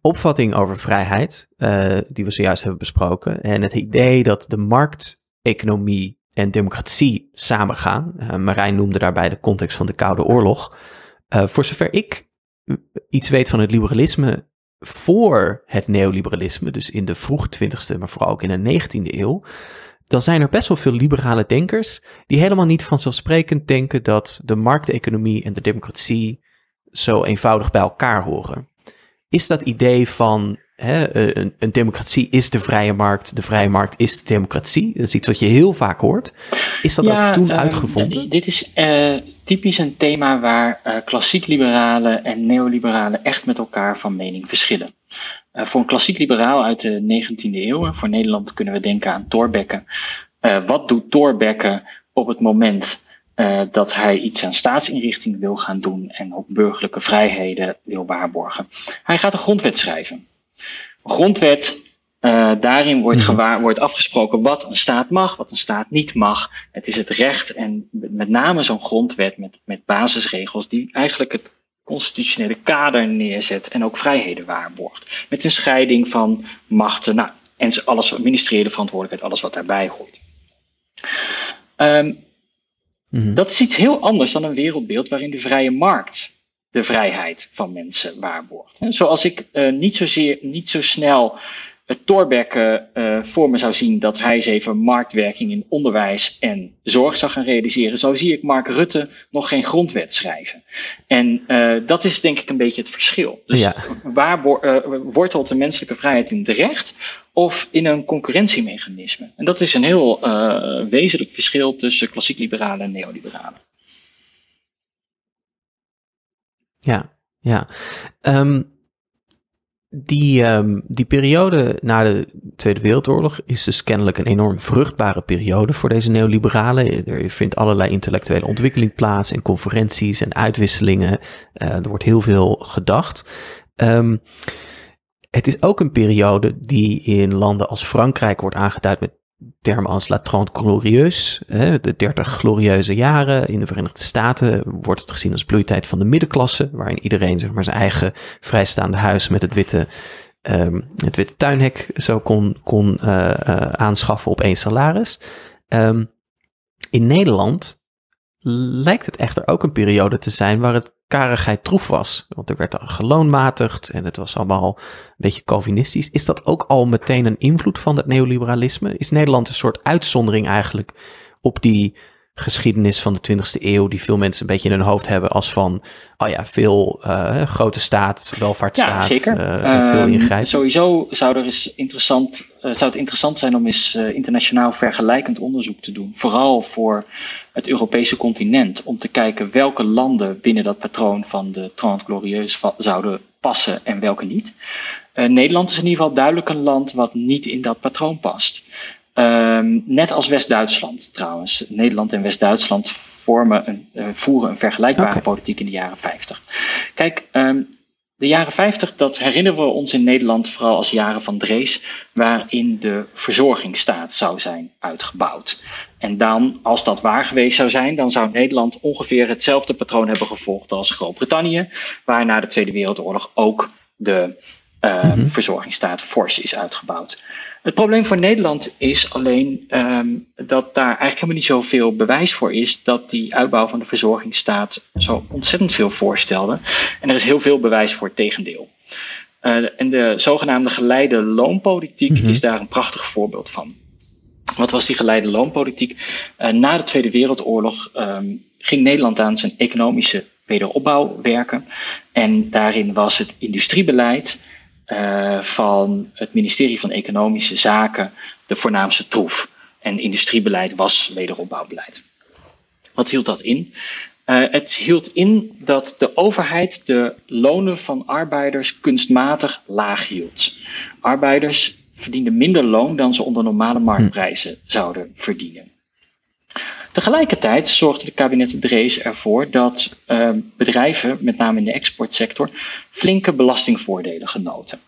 opvatting over vrijheid, uh, die we zojuist hebben besproken. En het idee dat de markteconomie en democratie samengaan. Uh, Marijn noemde daarbij de context van de Koude Oorlog. Uh, voor zover ik iets weet van het liberalisme voor het neoliberalisme, dus in de vroege 20e, maar vooral ook in de 19e eeuw, dan zijn er best wel veel liberale denkers die helemaal niet vanzelfsprekend denken dat de markteconomie en de democratie zo eenvoudig bij elkaar horen. Is dat idee van Hè, eh, een, een, democratie is de vrije markt, de vrije markt is de democratie. Dat is iets wat je heel vaak hoort. Is dat ook toen uh, uitgevonden? Dit is uh, typisch een thema waar uh, klassiek liberalen en neoliberalen echt met elkaar van mening verschillen. voor een klassiek liberaal uit de 19e eeuw, voor Nederland kunnen we denken aan Thorbecke. wat doet Thorbecke op het moment uh, dat hij iets aan staatsinrichting wil gaan doen en ook burgerlijke vrijheden wil waarborgen. Hij gaat een grondwet schrijven grondwet, uh, daarin wordt, mhm. gewaar, wordt afgesproken wat een staat mag, wat een staat niet mag. Het is het recht en met name zo'n grondwet met, met basisregels die eigenlijk het constitutionele kader neerzet en ook vrijheden waarborgt. Met een scheiding van machten nou, en alles, ministeriële verantwoordelijkheid, alles wat daarbij hoort. Um, mm-hmm. Dat is iets heel anders dan een wereldbeeld waarin de vrije markt de vrijheid van mensen waarborgt. Zoals ik uh, niet, zozeer, niet zo snel het Thorbecke uh, voor me zou zien dat hij eens even marktwerking in onderwijs en zorg zou gaan realiseren, zo zie ik Mark Rutte nog geen grondwet schrijven. En uh, dat is denk ik een beetje het verschil. Dus ja. waar wortelt de menselijke vrijheid in het recht of in een concurrentiemechanisme? En dat is een heel wezenlijk verschil tussen klassiek liberalen en neoliberalen. Ja, ja. Um, die, um, die periode na de Tweede Wereldoorlog is dus kennelijk een enorm vruchtbare periode voor deze neoliberalen. Er vindt allerlei intellectuele ontwikkeling plaats en conferenties en uitwisselingen. Uh, er wordt heel veel gedacht. Um, het is ook een periode die in landen als Frankrijk wordt aangeduid met termen als La Glorieus, de 30 glorieuze jaren. In de Verenigde Staten wordt het gezien als bloeitijd van de middenklasse, waarin iedereen zeg maar, zijn eigen vrijstaande huis met het witte, um, het witte tuinhek zo kon, kon uh, uh, aanschaffen op één salaris. Um, in Nederland lijkt het echter ook een periode te zijn waar het karigheid troef was. Want er werd geloonmatigd en het was allemaal een beetje Calvinistisch. Is dat ook al meteen een invloed van het neoliberalisme? Is Nederland een soort uitzondering eigenlijk op die geschiedenis van de 20e eeuw, die veel mensen een beetje in hun hoofd hebben als van, oh ja, veel uh, grote staat, welvaartsstaat, ja, zeker. Uh, veel ehm, ingrijpen. sowieso zou, er eens interessant, zou het interessant zijn om eens internationaal vergelijkend onderzoek te doen. Vooral voor het Europese continent, om te kijken welke landen binnen dat patroon van de Trente Glorieus zouden passen en welke niet. Nederland is in ieder geval duidelijk een land wat niet in dat patroon past. Um, net als West-Duitsland trouwens. Nederland en West-Duitsland vormen een, uh, voeren een vergelijkbare okay. politiek in de jaren 50. Kijk, um, de jaren 50, dat herinneren we ons in Nederland vooral als jaren van Drees, waarin de verzorgingsstaat zou zijn uitgebouwd. En dan, als dat waar geweest zou zijn, dan zou Nederland ongeveer hetzelfde patroon hebben gevolgd als Groot-Brittannië, waar na de Tweede Wereldoorlog ook de uh, mm -hmm. verzorgingsstaat fors is uitgebouwd. Het probleem voor Nederland is alleen um, dat daar eigenlijk helemaal niet zoveel bewijs voor is dat die uitbouw van de verzorgingsstaat zo ontzettend veel voorstelde. En er is heel veel bewijs voor het tegendeel. en de zogenaamde geleide loonpolitiek mhm. is daar een prachtig voorbeeld van. Wat was die geleide loonpolitiek? na de Tweede Wereldoorlog ehm, ging Nederland aan zijn economische wederopbouw werken. En daarin was het industriebeleid uh, van het ministerie van Economische Zaken de voornaamste troef. En industriebeleid was wederopbouwbeleid. Wat hield dat in? Uh, het hield in dat de overheid de lonen van arbeiders kunstmatig laag hield. Arbeiders verdienden minder loon dan ze onder normale marktprijzen zouden verdienen. Tegelijkertijd zorgde de kabinet Drees ervoor dat uh, bedrijven, met name in de exportsector, flinke belastingvoordelen genoten.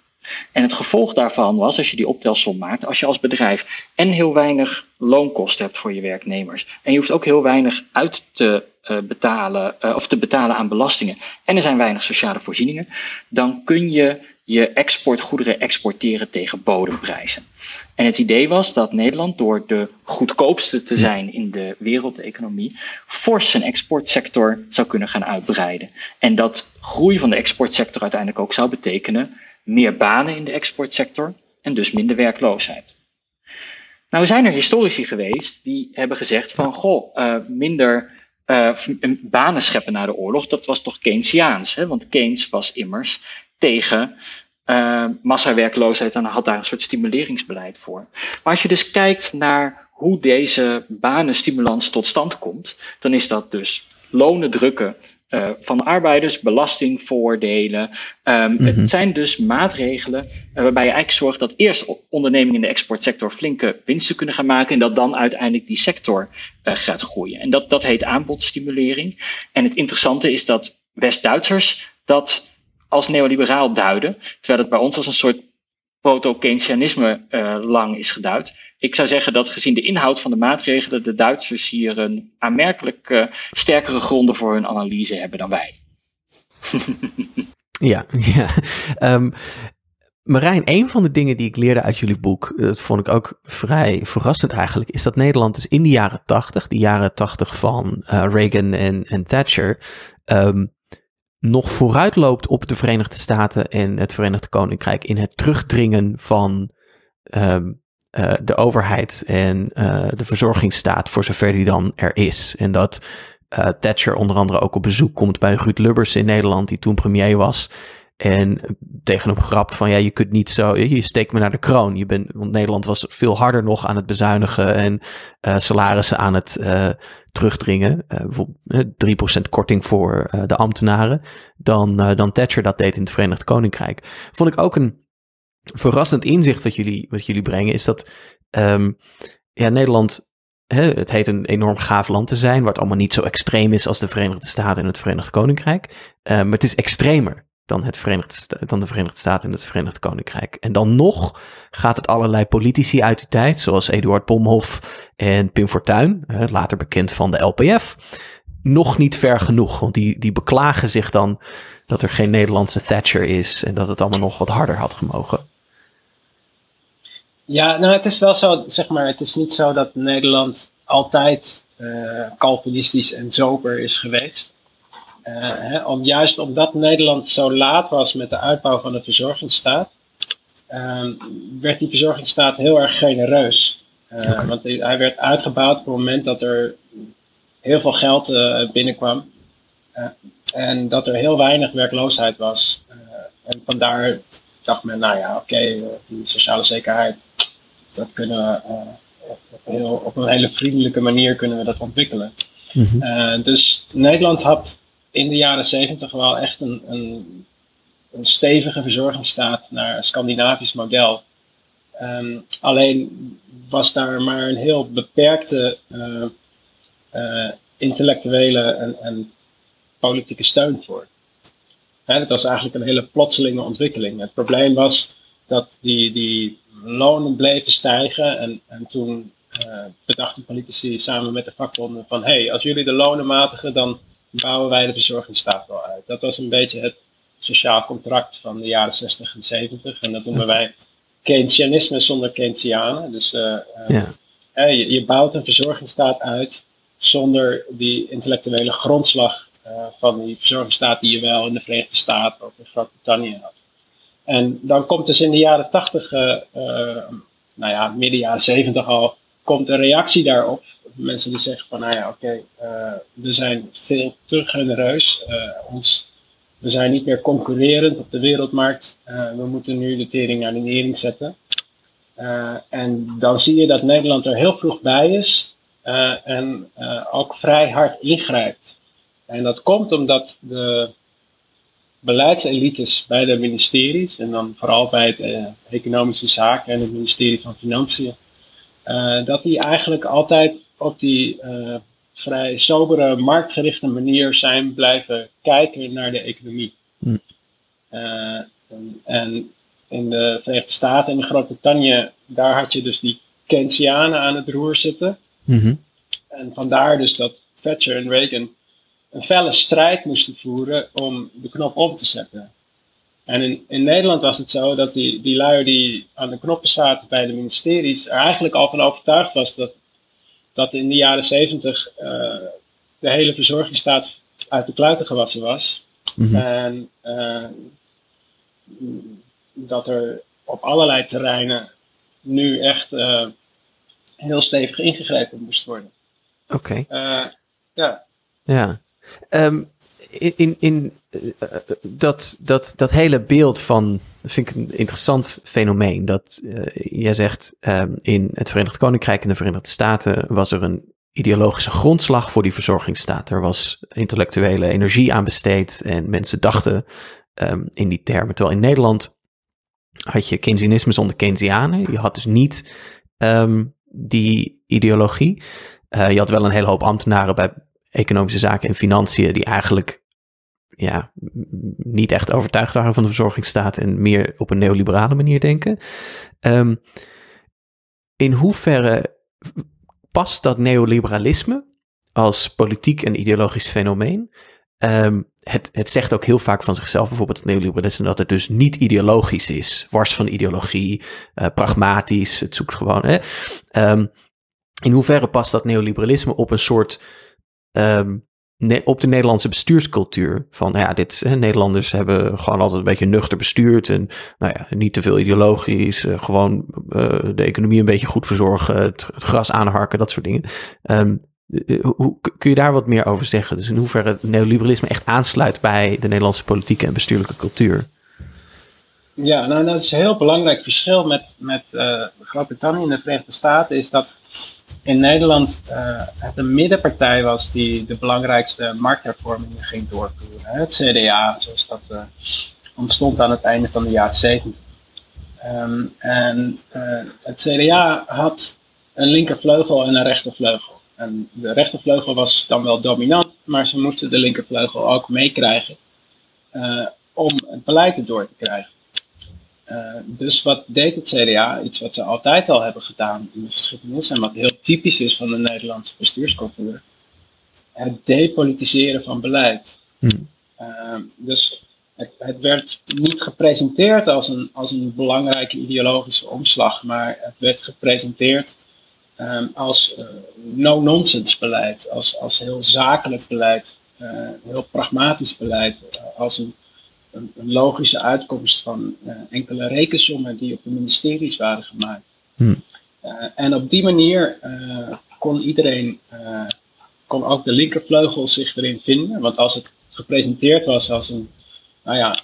En het gevolg daarvan was, als je die optelsom maakt, als je als bedrijf en heel weinig loonkosten hebt voor je werknemers, en je hoeft ook heel weinig uit te uh, betalen, uh, of te betalen aan belastingen, en er zijn weinig sociale voorzieningen, dan kun je je exportgoederen exporteren tegen bodemprijzen. En het idee was dat Nederland door de goedkoopste te zijn in de wereldeconomie fors zijn exportsector zou kunnen gaan uitbreiden. En dat groei van de exportsector uiteindelijk ook zou betekenen meer banen in de exportsector en dus minder werkloosheid. Nou zijn er historici geweest die hebben gezegd van goh, uh, minder uh, banen scheppen na de oorlog, dat was toch Keynesiaans. Hè? Want Keynes was immers tegen uh, massawerkloosheid en had daar een soort stimuleringsbeleid voor. Maar als je dus kijkt naar hoe deze banenstimulans tot stand komt, dan is dat dus lonen drukken uh, van arbeiders, belastingvoordelen. Um, mm Het zijn dus maatregelen uh, waarbij je eigenlijk zorgt dat eerst ondernemingen in de exportsector flinke winsten kunnen gaan maken en dat dan uiteindelijk die sector uh, gaat groeien. En dat, dat heet aanbodstimulering. En het interessante is dat West-Duitsers dat als neoliberaal duiden, terwijl het bij ons als een soort proto-Keynesianisme uh, lang is geduid. Ik zou zeggen dat gezien de inhoud van de maatregelen de Duitsers hier een aanmerkelijk uh, sterkere gronden voor hun analyse hebben dan wij. ja, ja. Um, Marijn, een van de dingen die ik leerde uit jullie boek, dat vond ik ook vrij verrassend eigenlijk, is dat Nederland dus in de jaren tachtig, de jaren tachtig van uh, Reagan en, en Thatcher, um, nog vooruit loopt op de Verenigde Staten en het Verenigd Koninkrijk in het terugdringen van um, uh, de overheid en uh, de verzorgingsstaat voor zover die dan er is. En dat uh, Thatcher onder andere ook op bezoek komt bij Ruud Lubbers in Nederland, die toen premier was. En tegen hem grap van ja, je kunt niet zo, je steekt me naar de kroon. Je bent, want Nederland was veel harder nog aan het bezuinigen en uh, salarissen aan het uh, terugdringen. Uh, bijvoorbeeld 3% korting voor de ambtenaren. Dan, dan Thatcher dat deed in het Verenigd Koninkrijk. Vond ik ook een verrassend inzicht wat jullie, wat jullie brengen, is dat um, ja, Nederland het heet een enorm gaaf land te zijn, waar het allemaal niet zo extreem is als de Verenigde Staten en het Verenigd Koninkrijk. Maar het is extremer dan, het Verenigd, dan de Verenigde Staten en het Verenigd Koninkrijk. En dan nog gaat het allerlei politici uit die tijd, zoals Eduard Bomhoff en Pim Fortuyn, later bekend van de LPF, nog niet ver genoeg. Want die, die beklagen zich dan dat er geen Nederlandse Thatcher is en dat het allemaal nog wat harder had gemogen. Ja, nou het is wel zo, zeg maar, het is niet zo dat Nederland altijd uh, Calvinistisch en zober is geweest. Uh, hè, om, juist omdat Nederland zo laat was met de uitbouw van de verzorgingsstaat, uh, werd die verzorgingsstaat heel erg genereus. Uh, Want hij werd uitgebouwd op het moment dat er heel veel geld binnenkwam en dat er heel weinig werkloosheid was. en vandaar dacht men, nou ja, oké, okay, die sociale zekerheid, dat kunnen we op, heel, op, een hele vriendelijke manier kunnen we dat ontwikkelen. Mm -hmm. dus Nederland had in de jaren zeventig wel echt een, een, een stevige verzorgingsstaat naar een Scandinavisch model. Um, alleen was daar maar een heel beperkte uh, uh, intellectuele en, en, politieke steun voor. Dat was eigenlijk een hele plotselinge ontwikkeling. Het probleem was dat die, die lonen bleven stijgen en, en toen uh, bedachten politici samen met de vakbonden van hé, hey, als jullie de lonen matigen, dan bouwen wij de verzorgingsstaat wel uit. Dat was een beetje het sociaal contract van de jaren 60 en 70. En dat noemen wij Keynesianisme zonder Keynesianen. Dus uh, ja. je, je, bouwt een verzorgingsstaat uit zonder die intellectuele grondslag uh, van die verzorgingsstaat die je wel in de Verenigde Staten of in Groot-Brittannië had. En dan komt dus in de jaren 80, nou ja, midden jaren 70 al, komt een reactie daarop. Mensen die zeggen van, nou ja, oké, we zijn veel te genereus. ons we zijn niet meer concurrerend op de wereldmarkt. Uh, we moeten nu de tering naar de nering zetten. En dan zie je dat Nederland er heel vroeg bij is en ook vrij hard ingrijpt. En dat komt omdat de beleidselites bij de ministeries, en dan vooral bij de Economische Zaken en het ministerie van Financiën, dat die eigenlijk altijd op die vrij sobere, marktgerichte manier zijn blijven kijken naar de economie. Hm. Uh, en, in de Verenigde Staten en Groot-Brittannië, daar had je dus die Keynesianen aan het roer zitten. Mm En vandaar dus dat Thatcher en Reagan een felle strijd moesten voeren om de knop om te zetten. En in, in Nederland was het zo dat die, die lui die aan de knoppen zaten bij de ministeries er eigenlijk al van overtuigd was dat dat in de jaren zeventig uh, de hele verzorgingsstaat uit de kluiten gewassen was. Mhm. En uh, dat er op allerlei terreinen nu echt uh, heel stevig ingegrepen moest worden. Oké. Okay. ja. Ja. Um, in, in dat, dat, dat hele beeld van, dat vind ik een interessant fenomeen. Dat uh, jij zegt, uh, in het Verenigd Koninkrijk en de Verenigde Staten was er een ideologische grondslag voor die verzorgingsstaat. Er was intellectuele energie aan besteed en mensen dachten um, in die termen. Terwijl in Nederland had je Keynesianisme zonder Keynesianen. Je had dus niet um, die ideologie. Uh, je had wel een hele hoop ambtenaren bij economische zaken en financiën die eigenlijk ja, niet echt overtuigd waren van de verzorgingsstaat en meer op een neoliberale manier denken. Um, in hoeverre past dat neoliberalisme als politiek en ideologisch fenomeen? Um, het, het zegt ook heel vaak van zichzelf, bijvoorbeeld het neoliberalisme, dat het dus niet ideologisch is. Wars van ideologie, uh, pragmatisch, het zoekt gewoon. Hè? Um, in hoeverre past dat neoliberalisme op een soort um, op de Nederlandse bestuurscultuur. Van nou ja, dit, Nederlanders hebben gewoon altijd een beetje nuchter bestuurd. En nou ja, niet te veel ideologisch. Uh, gewoon uh, de economie een beetje goed verzorgen. Het, het gras aanharken, dat soort dingen. Um, hoe, kun je daar wat meer over zeggen? Dus in hoeverre het neoliberalisme echt aansluit bij de Nederlandse politieke en bestuurlijke cultuur? Ja, nou dat is een heel belangrijk verschil met, met uh, Groot-Brittannië en de Verenigde Staten. Is dat in Nederland uh, het een middenpartij was die de belangrijkste markthervormingen ging doorvoeren. Het CDA, zoals dat uh, ontstond aan het einde van de jaren 70. Um, en het CDA had een linkervleugel en een rechtervleugel. En de rechtervleugel was dan wel dominant, maar ze moesten de linkervleugel ook meekrijgen om het beleid door te krijgen. Uh, dus wat deed het CDA? Iets wat ze altijd al hebben gedaan in de geschiedenis en wat heel typisch is van de Nederlandse bestuurscultuur. Het depolitiseren van beleid. Hmm. Uh, dus het, het, werd niet gepresenteerd als een, als een belangrijke ideologische omslag, maar het werd gepresenteerd um, als uh, no-nonsense beleid, als, als heel zakelijk beleid, heel pragmatisch beleid, als een een, logische uitkomst van uh, enkele rekensommen die op de ministeries waren gemaakt. Hmm. Uh, en op die manier uh, kon iedereen, kon ook de linkervleugel zich erin vinden. Want als het gepresenteerd was als een nou ja,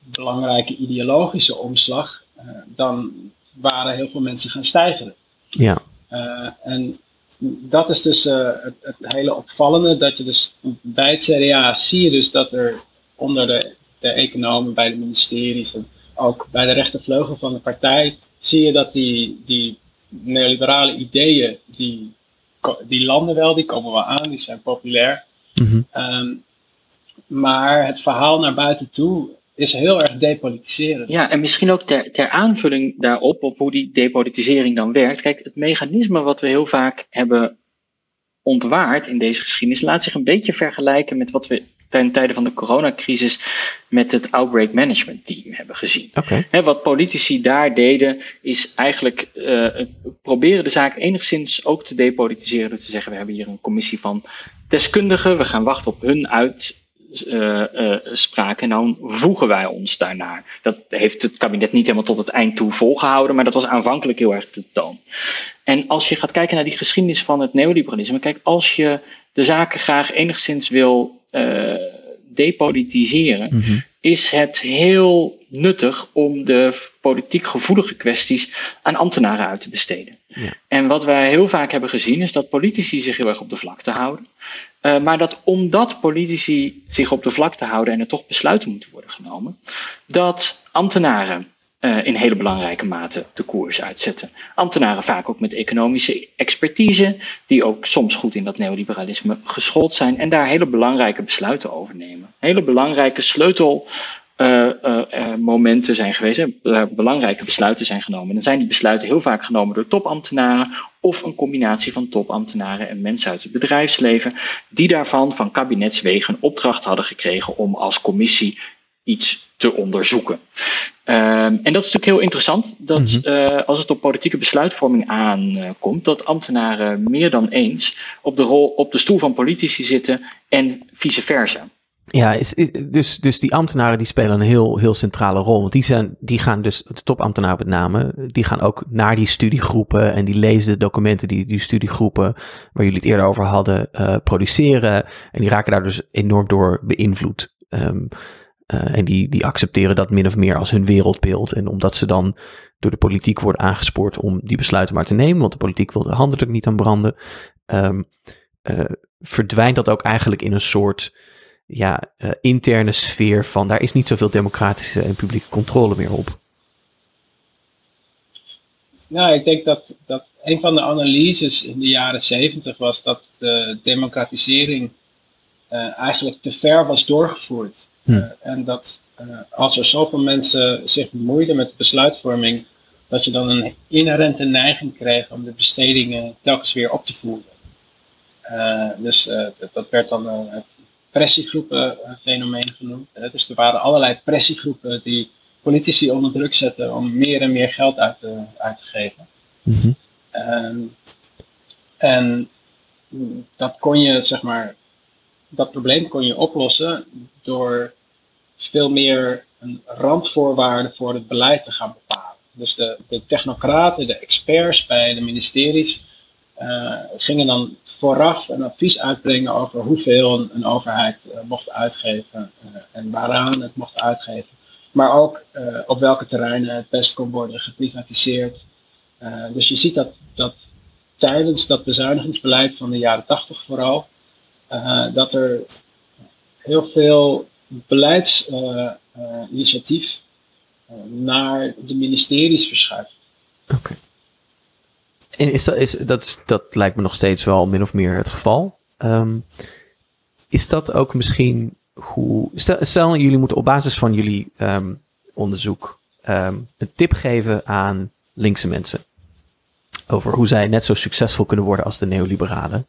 belangrijke ideologische omslag, dan waren heel veel mensen gaan stijgen. Ja. en dat is dus het, het, hele opvallende, dat je dus bij het CDA zie je dus dat er onder de de economen, bij de ministeries en ook bij de rechtervleugel van de partij, zie je dat die, die neoliberale ideeën, die, die landen wel, die komen wel aan, die zijn populair. Mhm. Ehm, maar het verhaal naar buiten toe is heel erg depolitiserend. Ja, en misschien ook ter, ter aanvulling daarop, op hoe die depolitisering dan werkt. Kijk, het mechanisme wat we heel vaak hebben ontwaard in deze geschiedenis laat zich een beetje vergelijken met wat we ten tijde van de coronacrisis met het Outbreak Management Team hebben gezien. Okay. wat politici daar deden, is eigenlijk uh, proberen de zaak enigszins ook te depolitiseren. Door te zeggen, we hebben hier een commissie van deskundigen, we gaan wachten op hun uit, spraken en dan voegen wij ons daarnaar. Dat heeft het kabinet niet helemaal tot het eind toe volgehouden, maar dat was aanvankelijk heel erg de toon. En als je gaat kijken naar die geschiedenis van het neoliberalisme, kijk, als je de zaken graag enigszins wil depolitiseren, mhm. is het heel nuttig om de politiek gevoelige kwesties aan ambtenaren uit te besteden. Ja. En wat wij heel vaak hebben gezien is dat politici zich heel erg op de vlakte houden. Uh, maar dat omdat politici zich op de vlakte houden en er toch besluiten moeten worden genomen, dat ambtenaren uh, in hele belangrijke mate de koers uitzetten. Ambtenaren vaak ook met economische expertise, die ook soms goed in dat neoliberalisme geschoold zijn en daar hele belangrijke besluiten over nemen. Hele belangrijke sleutelmomenten uh, zijn geweest, belangrijke besluiten zijn genomen. Dan zijn die besluiten heel vaak genomen door topambtenaren of een combinatie van topambtenaren en mensen uit het bedrijfsleven, die daarvan van kabinetswegen opdracht hadden gekregen om als commissie iets te onderzoeken. Um, en dat is natuurlijk heel interessant, dat mm uh, als het op politieke besluitvorming aankomt, dat ambtenaren meer dan eens op de, rol, op de stoel van politici zitten en vice versa. Ja, is, dus, dus die ambtenaren die spelen een heel, heel centrale rol. Want die, zijn, die gaan dus, de topambtenaren met name, die gaan ook naar die studiegroepen en die lezen de documenten die die studiegroepen, waar jullie het eerder over hadden, uh, produceren. En die raken daar dus enorm door beïnvloed. Um, uh, en die, die accepteren dat min of meer als hun wereldbeeld. En omdat ze dan door de politiek worden aangespoord om die besluiten maar te nemen, want de politiek wil de handen er niet aan branden, um, uh, verdwijnt dat ook eigenlijk in een soort ja, uh, interne sfeer van daar is niet zoveel democratische en publieke controle meer op. Nou, ik denk dat, dat een van de analyses in de jaren zeventig was dat de democratisering eigenlijk te ver was doorgevoerd. Hm. Eh, en dat eh, als er zoveel mensen zich bemoeiden met besluitvorming, dat je dan een inherente neiging kreeg om de bestedingen telkens weer op te voeren. Uh, dus uh, dat werd dan een pressiegroepen fenomeen genoemd. dus er waren allerlei pressiegroepen die politici onder druk zetten om meer en meer geld uit te, uit te geven. Mm en dat kon je, zeg maar, dat probleem kon je oplossen door veel meer een randvoorwaarde voor het beleid te gaan bepalen. Dus de, de technocraten, de experts bij de ministeries uh, gingen dan vooraf een advies uitbrengen over hoeveel een, overheid uh, mocht uitgeven uh, en waaraan het mocht uitgeven. Maar ook op welke terreinen het best kon worden geprivatiseerd. dus je ziet dat, dat tijdens dat bezuinigingsbeleid van de jaren 80 vooral, dat er heel veel beleidsinitiatief uh, naar de ministeries verschuift. Oké. En is dat, is, dat, dat lijkt me nog steeds wel min of meer het geval. Um, is dat ook misschien hoe. Stel, jullie moeten op basis van jullie um, onderzoek um, een tip geven aan linkse mensen. Over hoe zij net zo succesvol kunnen worden als de neoliberalen.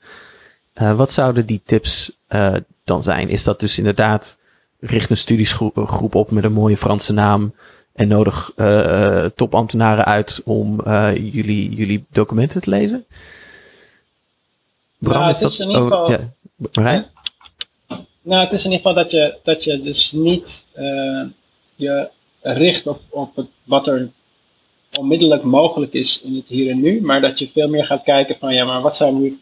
Uh, wat zouden die tips uh, dan zijn? Is dat dus inderdaad richt een studiegroep op met een mooie Franse naam en nodig uh, topambtenaren uit om jullie, jullie documenten te lezen? Bram, ja, is, dat... In ieder geval, ja. Nou, het is in ieder geval dat je, dat je dus niet je richt op, op het, wat er onmiddellijk mogelijk is in het hier en nu, maar dat je veel meer gaat kijken van ja, maar wat zijn nu,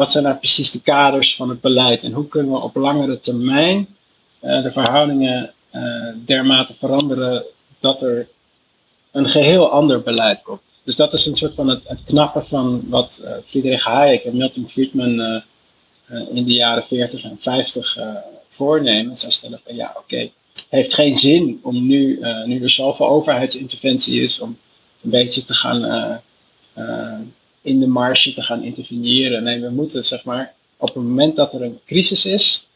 wat zijn nou precies de kaders van het beleid en hoe kunnen we op langere termijn uh, de verhoudingen uh, dermate veranderen dat er een geheel ander beleid komt. Dus dat is een soort van het, knappen van wat uh, Friedrich Hayek en Milton Friedman in de jaren 40 en 50 voornemen. Zij stellen van ja, oké, het heeft geen zin om nu, nu er zoveel overheidsinterventie is, om een beetje te gaan in de marge te gaan interveneren. Nee, we moeten zeg maar op het moment dat er een crisis is,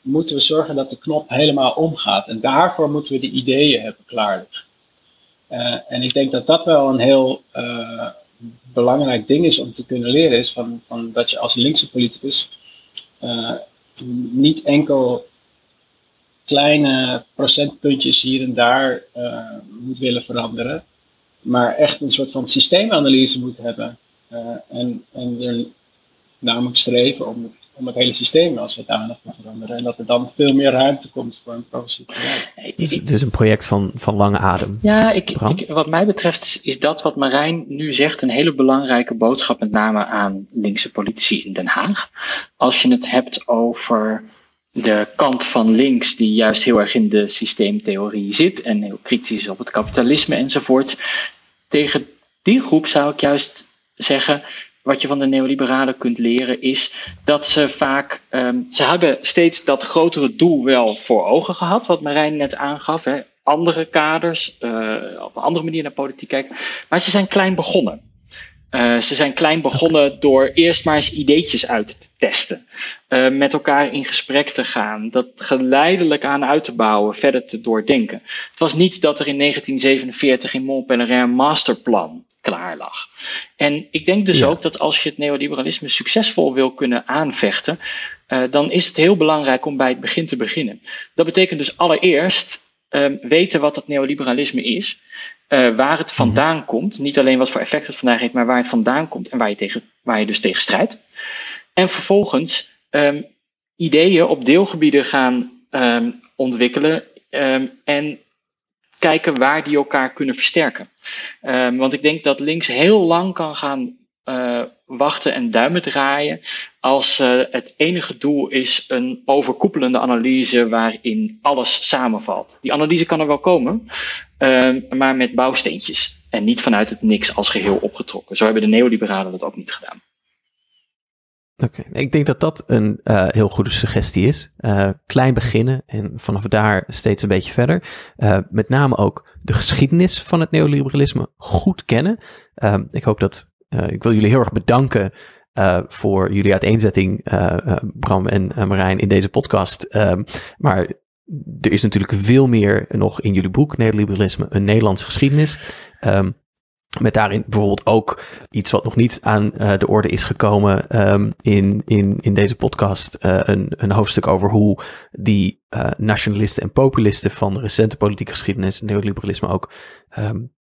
moeten we zorgen dat de knop helemaal omgaat. En daarvoor moeten we de ideeën hebben klaar Uh, en ik denk dat dat wel een heel uh, belangrijk ding is om te kunnen leren. Is van, van dat je als linkse politicus uh, niet enkel kleine procentpuntjes hier en daar moet willen veranderen. Maar echt een soort van systeemanalyse moet hebben. En, en er namelijk streven om om het hele systeem als zodanig te veranderen. En dat er dan veel meer ruimte komt voor een progressief Dus het is een project van, van lange adem. Ja, ik, ik, wat mij betreft is, dat wat Marijn nu zegt een hele belangrijke boodschap, met name aan linkse politici in Den Haag. Als je het hebt over de kant van links, die juist heel erg in de systeemtheorie zit en heel kritisch is op het kapitalisme enzovoort. Tegen die groep zou ik juist zeggen: wat je van de neoliberalen kunt leren is dat ze vaak, um, ze hebben steeds dat grotere doel wel voor ogen gehad, wat Marijn net aangaf. Hè. Andere kaders, uh, op een andere manier naar politiek kijken. Maar ze zijn klein begonnen. Uh, ze zijn klein begonnen door eerst maar eens ideetjes uit te testen. Uh, met elkaar in gesprek te gaan. Dat geleidelijk aan uit te bouwen, verder te doordenken. Het was niet dat er in 1947 in Montpellier een masterplan klaar lag. En ik denk dus ook dat als je het neoliberalisme succesvol wil kunnen aanvechten, uh, dan is het heel belangrijk om bij het begin te beginnen. Dat betekent dus allereerst um, weten wat dat neoliberalisme is. Uh, waar het vandaan mm komt. Niet alleen wat voor effect het vandaag heeft, maar waar het vandaan komt en waar je, tegen, waar je dus tegen strijdt. En vervolgens um, ideeën op deelgebieden gaan um, ontwikkelen. en kijken waar die elkaar kunnen versterken. Want ik denk dat links heel lang kan gaan uh, wachten en duimen draaien als uh, het enige doel is een overkoepelende analyse waarin alles samenvalt. Die analyse kan er wel komen, uh, maar met bouwsteentjes en niet vanuit het niks als geheel opgetrokken. Zo hebben de neoliberalen dat ook niet gedaan. Oké, ik denk dat dat een uh, heel goede suggestie is. Uh, klein beginnen en vanaf daar steeds een beetje verder. Met name ook de geschiedenis van het neoliberalisme goed kennen. ik hoop dat, ik wil jullie heel erg bedanken voor jullie uiteenzetting, Bram en Marijn, in deze podcast. Ehm, maar er is natuurlijk veel meer nog in jullie boek, Neoliberalisme, een Nederlandse geschiedenis. Um, met daarin bijvoorbeeld ook iets wat nog niet aan uh, de orde is gekomen um, in, in, in deze podcast. Uh, een, een hoofdstuk over hoe die uh, nationalisten en populisten van de recente politieke geschiedenis en neoliberalisme ook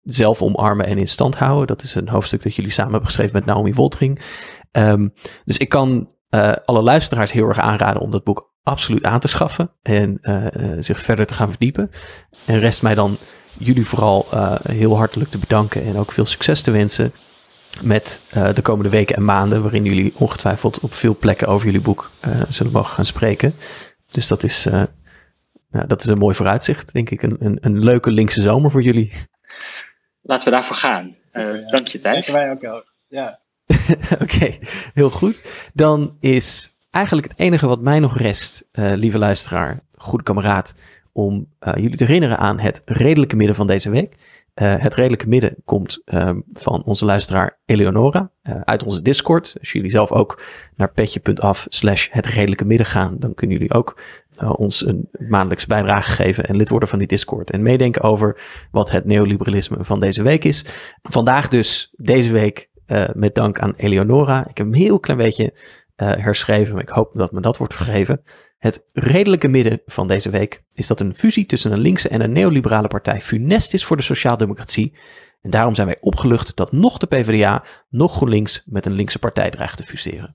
zelf omarmen en in stand houden. Dat is een hoofdstuk dat jullie samen hebben geschreven met Naomi Woltering. Um, dus ik kan alle luisteraars heel erg aanraden om dat boek absoluut aan te schaffen en zich verder te gaan verdiepen. En rest mij dan jullie vooral uh, heel hartelijk te bedanken en ook veel succes te wensen met uh, de komende weken en maanden, waarin jullie ongetwijfeld op veel plekken over jullie boek uh, zullen mogen gaan spreken. Dus dat is, nou, dat is een mooi vooruitzicht, denk ik. Een, een, een leuke linkse zomer voor jullie. Laten we daarvoor gaan. Ja. Dank je, Thijs. wij ook wel. Ja. Oké, heel goed. Dan is eigenlijk het enige wat mij nog rest, lieve luisteraar, goede kameraad, om uh, jullie te herinneren aan het redelijke midden van deze week. Uh, het redelijke midden komt van onze luisteraar Eleonora uit onze Discord. Als jullie zelf ook naar petje.af slash het redelijke midden gaan, dan kunnen jullie ook ons een maandelijkse bijdrage geven en lid worden van die Discord. En meedenken over wat het neoliberalisme van deze week is. Vandaag dus, deze week, met dank aan Eleonora. Ik heb hem een heel klein beetje herschreven, maar ik hoop dat me dat wordt vergeven. Het redelijke midden van deze week is dat een fusie tussen een linkse en een neoliberale partij funest is voor de sociaaldemocratie. En daarom zijn wij opgelucht dat nog de PvdA, nog GroenLinks met een linkse partij dreigt te fuseren.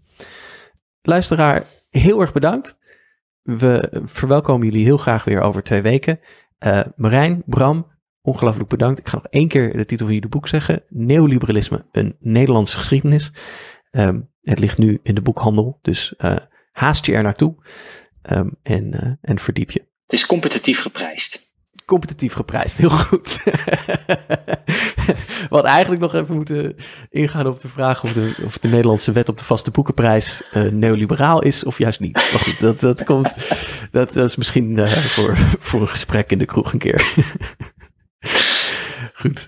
Luisteraar, heel erg bedankt. We verwelkomen jullie heel graag weer over twee weken. Uh, Marijn, Bram, ongelooflijk bedankt. Ik ga nog één keer de titel van jullie boek zeggen. Neoliberalisme, een Nederlandse geschiedenis. Um, het ligt nu in de boekhandel, dus uh, haast je er naartoe. Um, en, uh, en verdiep je. Het is competitief geprijsd. Competitief geprijsd, heel goed. We hadden eigenlijk nog even moeten ingaan op de vraag of de, of de Nederlandse wet op de vaste boekenprijs uh, neoliberaal is of juist niet. Maar goed, dat, dat komt. Dat, dat is misschien voor, voor een gesprek in de kroeg een keer. goed.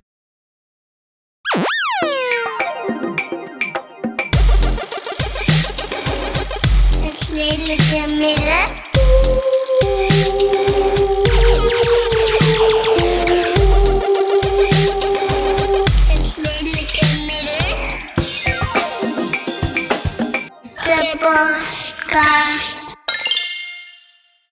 Het midden. De podcast.